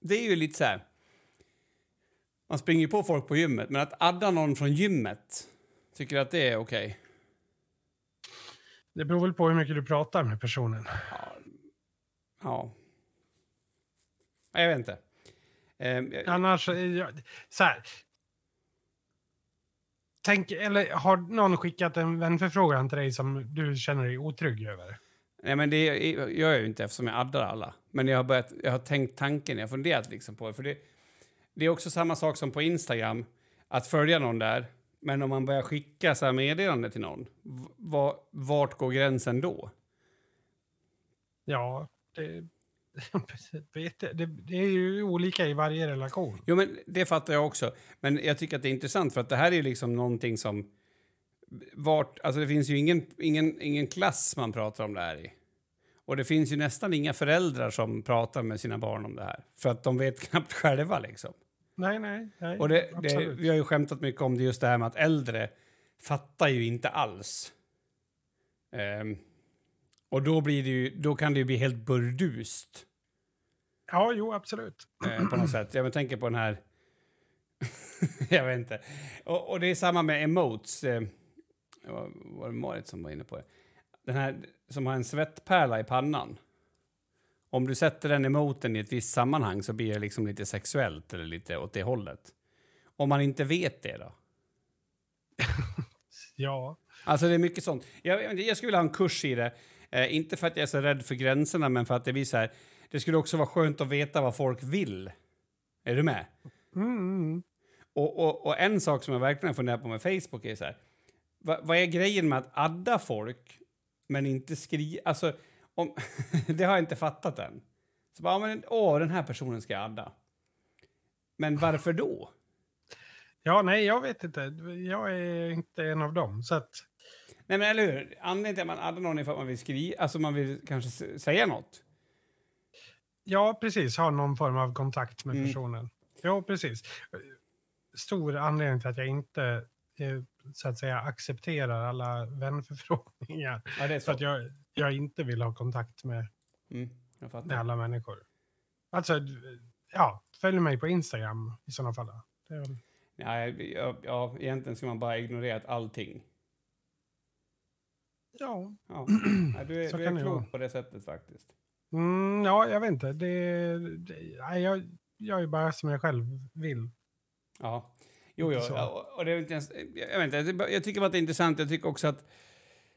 Speaker 1: det är ju lite så här, man springer ju på folk på gymmet, men att adda någon från gymmet, tycker du att det är okej?
Speaker 2: Det beror väl på hur mycket du pratar med personen.
Speaker 1: Ja. Nej, Jag vet inte. Jag-
Speaker 2: Annars, eh, jag- så här. Tänk, eller har någon skickat en vänförfrågan till dig som du känner dig otrygg över?
Speaker 1: Nej, men det gör jag ju inte eftersom jag addar alla. Men jag har, börjat, jag har tänkt tanken, jag har funderat liksom på det. För det, det är också samma sak som på Instagram, att följa någon där. Men om man börjar skicka så här meddelande till någon, v- va- vart går gränsen då?
Speaker 2: Ja, det. det, det är ju olika i varje relation.
Speaker 1: Jo, men det fattar jag också. Men jag tycker att det är intressant för att det här är liksom någonting som... Vart, alltså det finns ju ingen, ingen, ingen klass man pratar om det här i. Och det finns ju nästan inga föräldrar som pratar med sina barn om det här. För att de vet knappt själva liksom.
Speaker 2: Nej, nej, nej.
Speaker 1: Och det, det, vi har ju skämtat mycket om det just det här med att äldre fattar ju inte alls. Ehm, och då, blir det ju, då kan det ju bli helt burdust.
Speaker 2: Ja, jo, absolut.
Speaker 1: eh, på något sätt. Jag tänker på den här... jag vet inte. Och, och det är samma med emotes. Eh, var, var det Marit som var inne på det? Den här som har en svettpärla i pannan. Om du sätter den emoten i ett visst sammanhang så blir det liksom lite sexuellt eller lite åt det hållet. Om man inte vet det då?
Speaker 2: Ja.
Speaker 1: Alltså det är mycket sånt. Jag, jag jag skulle vilja ha en kurs i det. Eh, inte för att jag är så rädd för gränserna, men för att det blir så här. Det skulle också vara skönt att veta vad folk vill. Är du med?
Speaker 2: Mm.
Speaker 1: Och, och, och en sak som jag verkligen funderar på med Facebook är så här. Va, vad är grejen med att adda folk men inte skriva? Alltså, om, det har jag inte fattat än. Så bara, men, åh, den här personen ska jag adda. Men varför då?
Speaker 2: Ja, nej, jag vet inte. Jag är inte en av dem. Så att,
Speaker 1: Nej, men eller hur? Anledningen till att man addar någon är för att man vill skriva, alltså man vill kanske säga något.
Speaker 2: Ja, precis. Ha någon form av kontakt med
Speaker 1: Mm.
Speaker 2: personen. Ja, precis. Stor anledning till att jag inte eh, så att säga accepterar alla vänförfrågningar.
Speaker 1: Ja, det är
Speaker 2: Så
Speaker 1: så.
Speaker 2: att jag, jag inte vill ha kontakt med,
Speaker 1: Mm,
Speaker 2: med alla människor. Alltså, ja, följ mig på Instagram i sådana fall. väl,
Speaker 1: Ja, ja, ja, egentligen ska man bara ignorera allting.
Speaker 2: ja.
Speaker 1: Ja. Du är,
Speaker 2: Så
Speaker 1: du är klok på det sättet faktiskt.
Speaker 2: Mm, ja, jag vet inte. Det, det, nej, jag, jag är bara som jag själv vill.
Speaker 1: Ja. Jo, jo. Och, och det är inte ens, jag, vet inte, jag tycker bara att det är intressant. Jag tycker också att,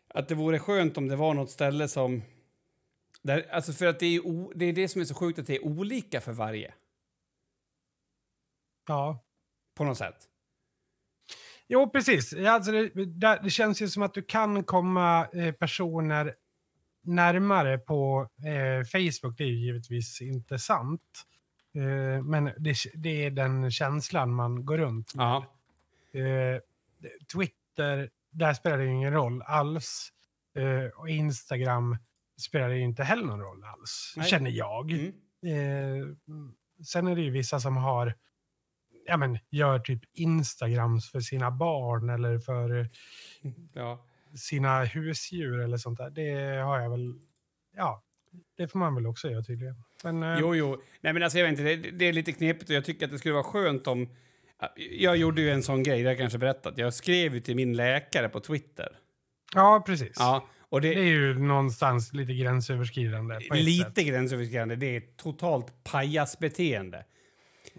Speaker 1: att det vore skönt om det var något ställe som... Där, alltså för att det är, o, det är det som är så sjukt, att det är olika för varje.
Speaker 2: Ja.
Speaker 1: På något sätt.
Speaker 2: Jo, precis. Alltså det, det känns ju som att du kan komma eh, personer närmare på eh, Facebook. Det är ju givetvis inte sant. Eh, men det, det är den känslan man går runt med. Eh, Twitter, där spelar det ju ingen roll alls. Eh, och Instagram spelar det ju inte heller någon roll alls,
Speaker 1: Nej.
Speaker 2: känner jag.
Speaker 1: Mm.
Speaker 2: Eh, sen är det ju vissa som har, ja men, gör typ Instagrams för sina barn eller för
Speaker 1: ja.
Speaker 2: Sina husdjur eller sånt där. Det har jag väl, ja, det får man väl också göra tydligen. Men, eh,
Speaker 1: Jo, jo. Nej, men alltså, jag vet inte, det, det är lite knepigt och jag tycker att det skulle vara skönt om... Jag gjorde ju en sån grej, det har jag kanske berättat. Jag skrev ju till min läkare på Twitter.
Speaker 2: ja, precis.
Speaker 1: Ja, och det,
Speaker 2: Det är ju någonstans lite gränsöverskridande.
Speaker 1: Lite
Speaker 2: sätt.
Speaker 1: gränsöverskridande. Det är totalt pajasbeteende.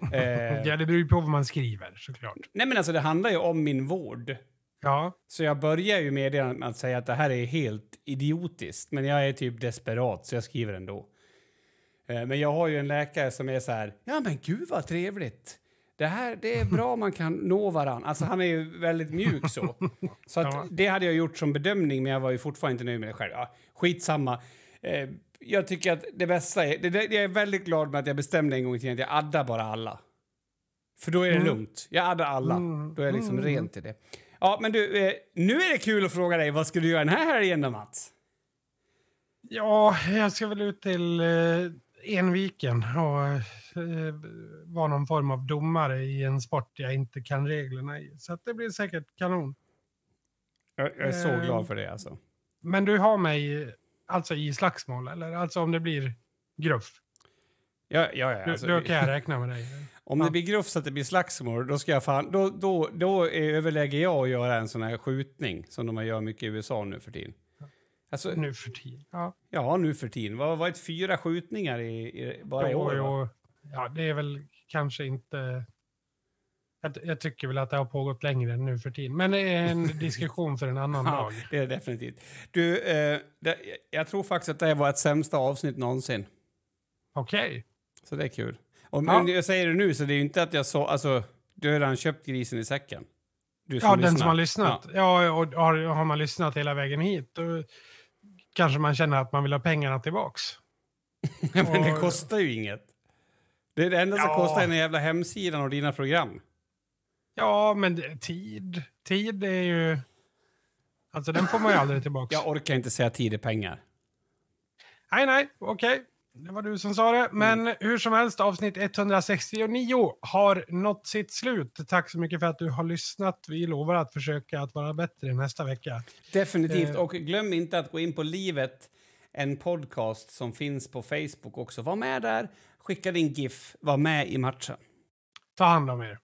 Speaker 1: eh,
Speaker 2: Ja, det beror ju på vad man skriver såklart.
Speaker 1: nej, men alltså det handlar ju om min vård.
Speaker 2: Ja,
Speaker 1: Så jag börjar ju med att säga att det här är helt idiotiskt. Men jag är typ desperat, så jag skriver ändå. Eh, men jag har ju en läkare som är så här, ja men gud vad trevligt. Det här, det är bra man kan nå varann. Alltså han är ju väldigt mjuk så. Så att
Speaker 2: Ja.
Speaker 1: det hade jag gjort som bedömning, men jag var ju fortfarande inte nöjd med det själv. Ja, skitsamma. Eh, jag tycker att det bästa är, det, jag är väldigt glad med att jag bestämde en gång i tiden att jag addar bara alla. För då är det
Speaker 2: Mm.
Speaker 1: lugnt. Jag addar alla.
Speaker 2: Mm.
Speaker 1: Då är det liksom
Speaker 2: Mm.
Speaker 1: rent till det. Ja, men du, eh, nu är det kul att fråga dig. Vad ska du göra den här helgen då, Mats?
Speaker 2: Ja, jag ska väl ut till eh, Enviken och eh, vara någon form av domare i en sport jag inte kan reglerna i. Så det blir säkert kanon.
Speaker 1: Jag, jag är så
Speaker 2: Eh,
Speaker 1: glad för det alltså.
Speaker 2: Men du har mig eh, alltså i slagsmål, eller? Alltså om det blir gruff.
Speaker 1: Ja, ja, ja,
Speaker 2: Du,
Speaker 1: alltså,
Speaker 2: då kan jag räkna med dig.
Speaker 1: Om
Speaker 2: Ja.
Speaker 1: det blir gruff så att det blir slagsmål, då, ska jag fan, då, då, då överlägger jag att göra en sån här skjutning som de gör mycket i USA nu för tiden. Alltså,
Speaker 2: Nu för tiden. Ja,
Speaker 1: ja, nu för tiden. Vad var det fyra skjutningar i, i, bara i
Speaker 2: jo,
Speaker 1: år? va?
Speaker 2: jo. ja, det är väl kanske inte... Jag, jag tycker väl att det har pågått längre än nu för tiden. Men det är en diskussion för en annan
Speaker 1: Ja,
Speaker 2: dag.
Speaker 1: det är definitivt. Du, eh, det, jag tror faktiskt att det här var ett sämsta avsnitt någonsin.
Speaker 2: Okej.
Speaker 1: Så det är kul. Och,
Speaker 2: Ja.
Speaker 1: jag säger det nu, så det är ju inte att jag så... Alltså, du har redan köpt grisen i säcken. Du
Speaker 2: Ja, den
Speaker 1: lyssnar.
Speaker 2: som har lyssnat. Ja, och har, har man lyssnat hela vägen hit då kanske man känner att man vill ha pengarna tillbaks.
Speaker 1: Ja, men det
Speaker 2: Och-
Speaker 1: kostar ju inget. Det är det enda som
Speaker 2: Ja.
Speaker 1: kostar är den jävla hemsidan och dina program.
Speaker 2: Ja, men det, tid. Tid är ju... Alltså den får man ju aldrig tillbaks.
Speaker 1: Jag orkar inte säga tid är pengar.
Speaker 2: Nej, nej, okej. Det var du som sa det. Men
Speaker 1: Mm.
Speaker 2: hur som helst, avsnitt 169 har nått sitt slut. Tack så mycket för att du har lyssnat. Vi lovar att försöka att vara bättre nästa vecka.
Speaker 1: Definitivt.
Speaker 2: Eh.
Speaker 1: Och glöm inte att gå in på Livet, en podcast som finns på Facebook också. Var med där, skicka din GIF, var med i matchen.
Speaker 2: Ta hand om er.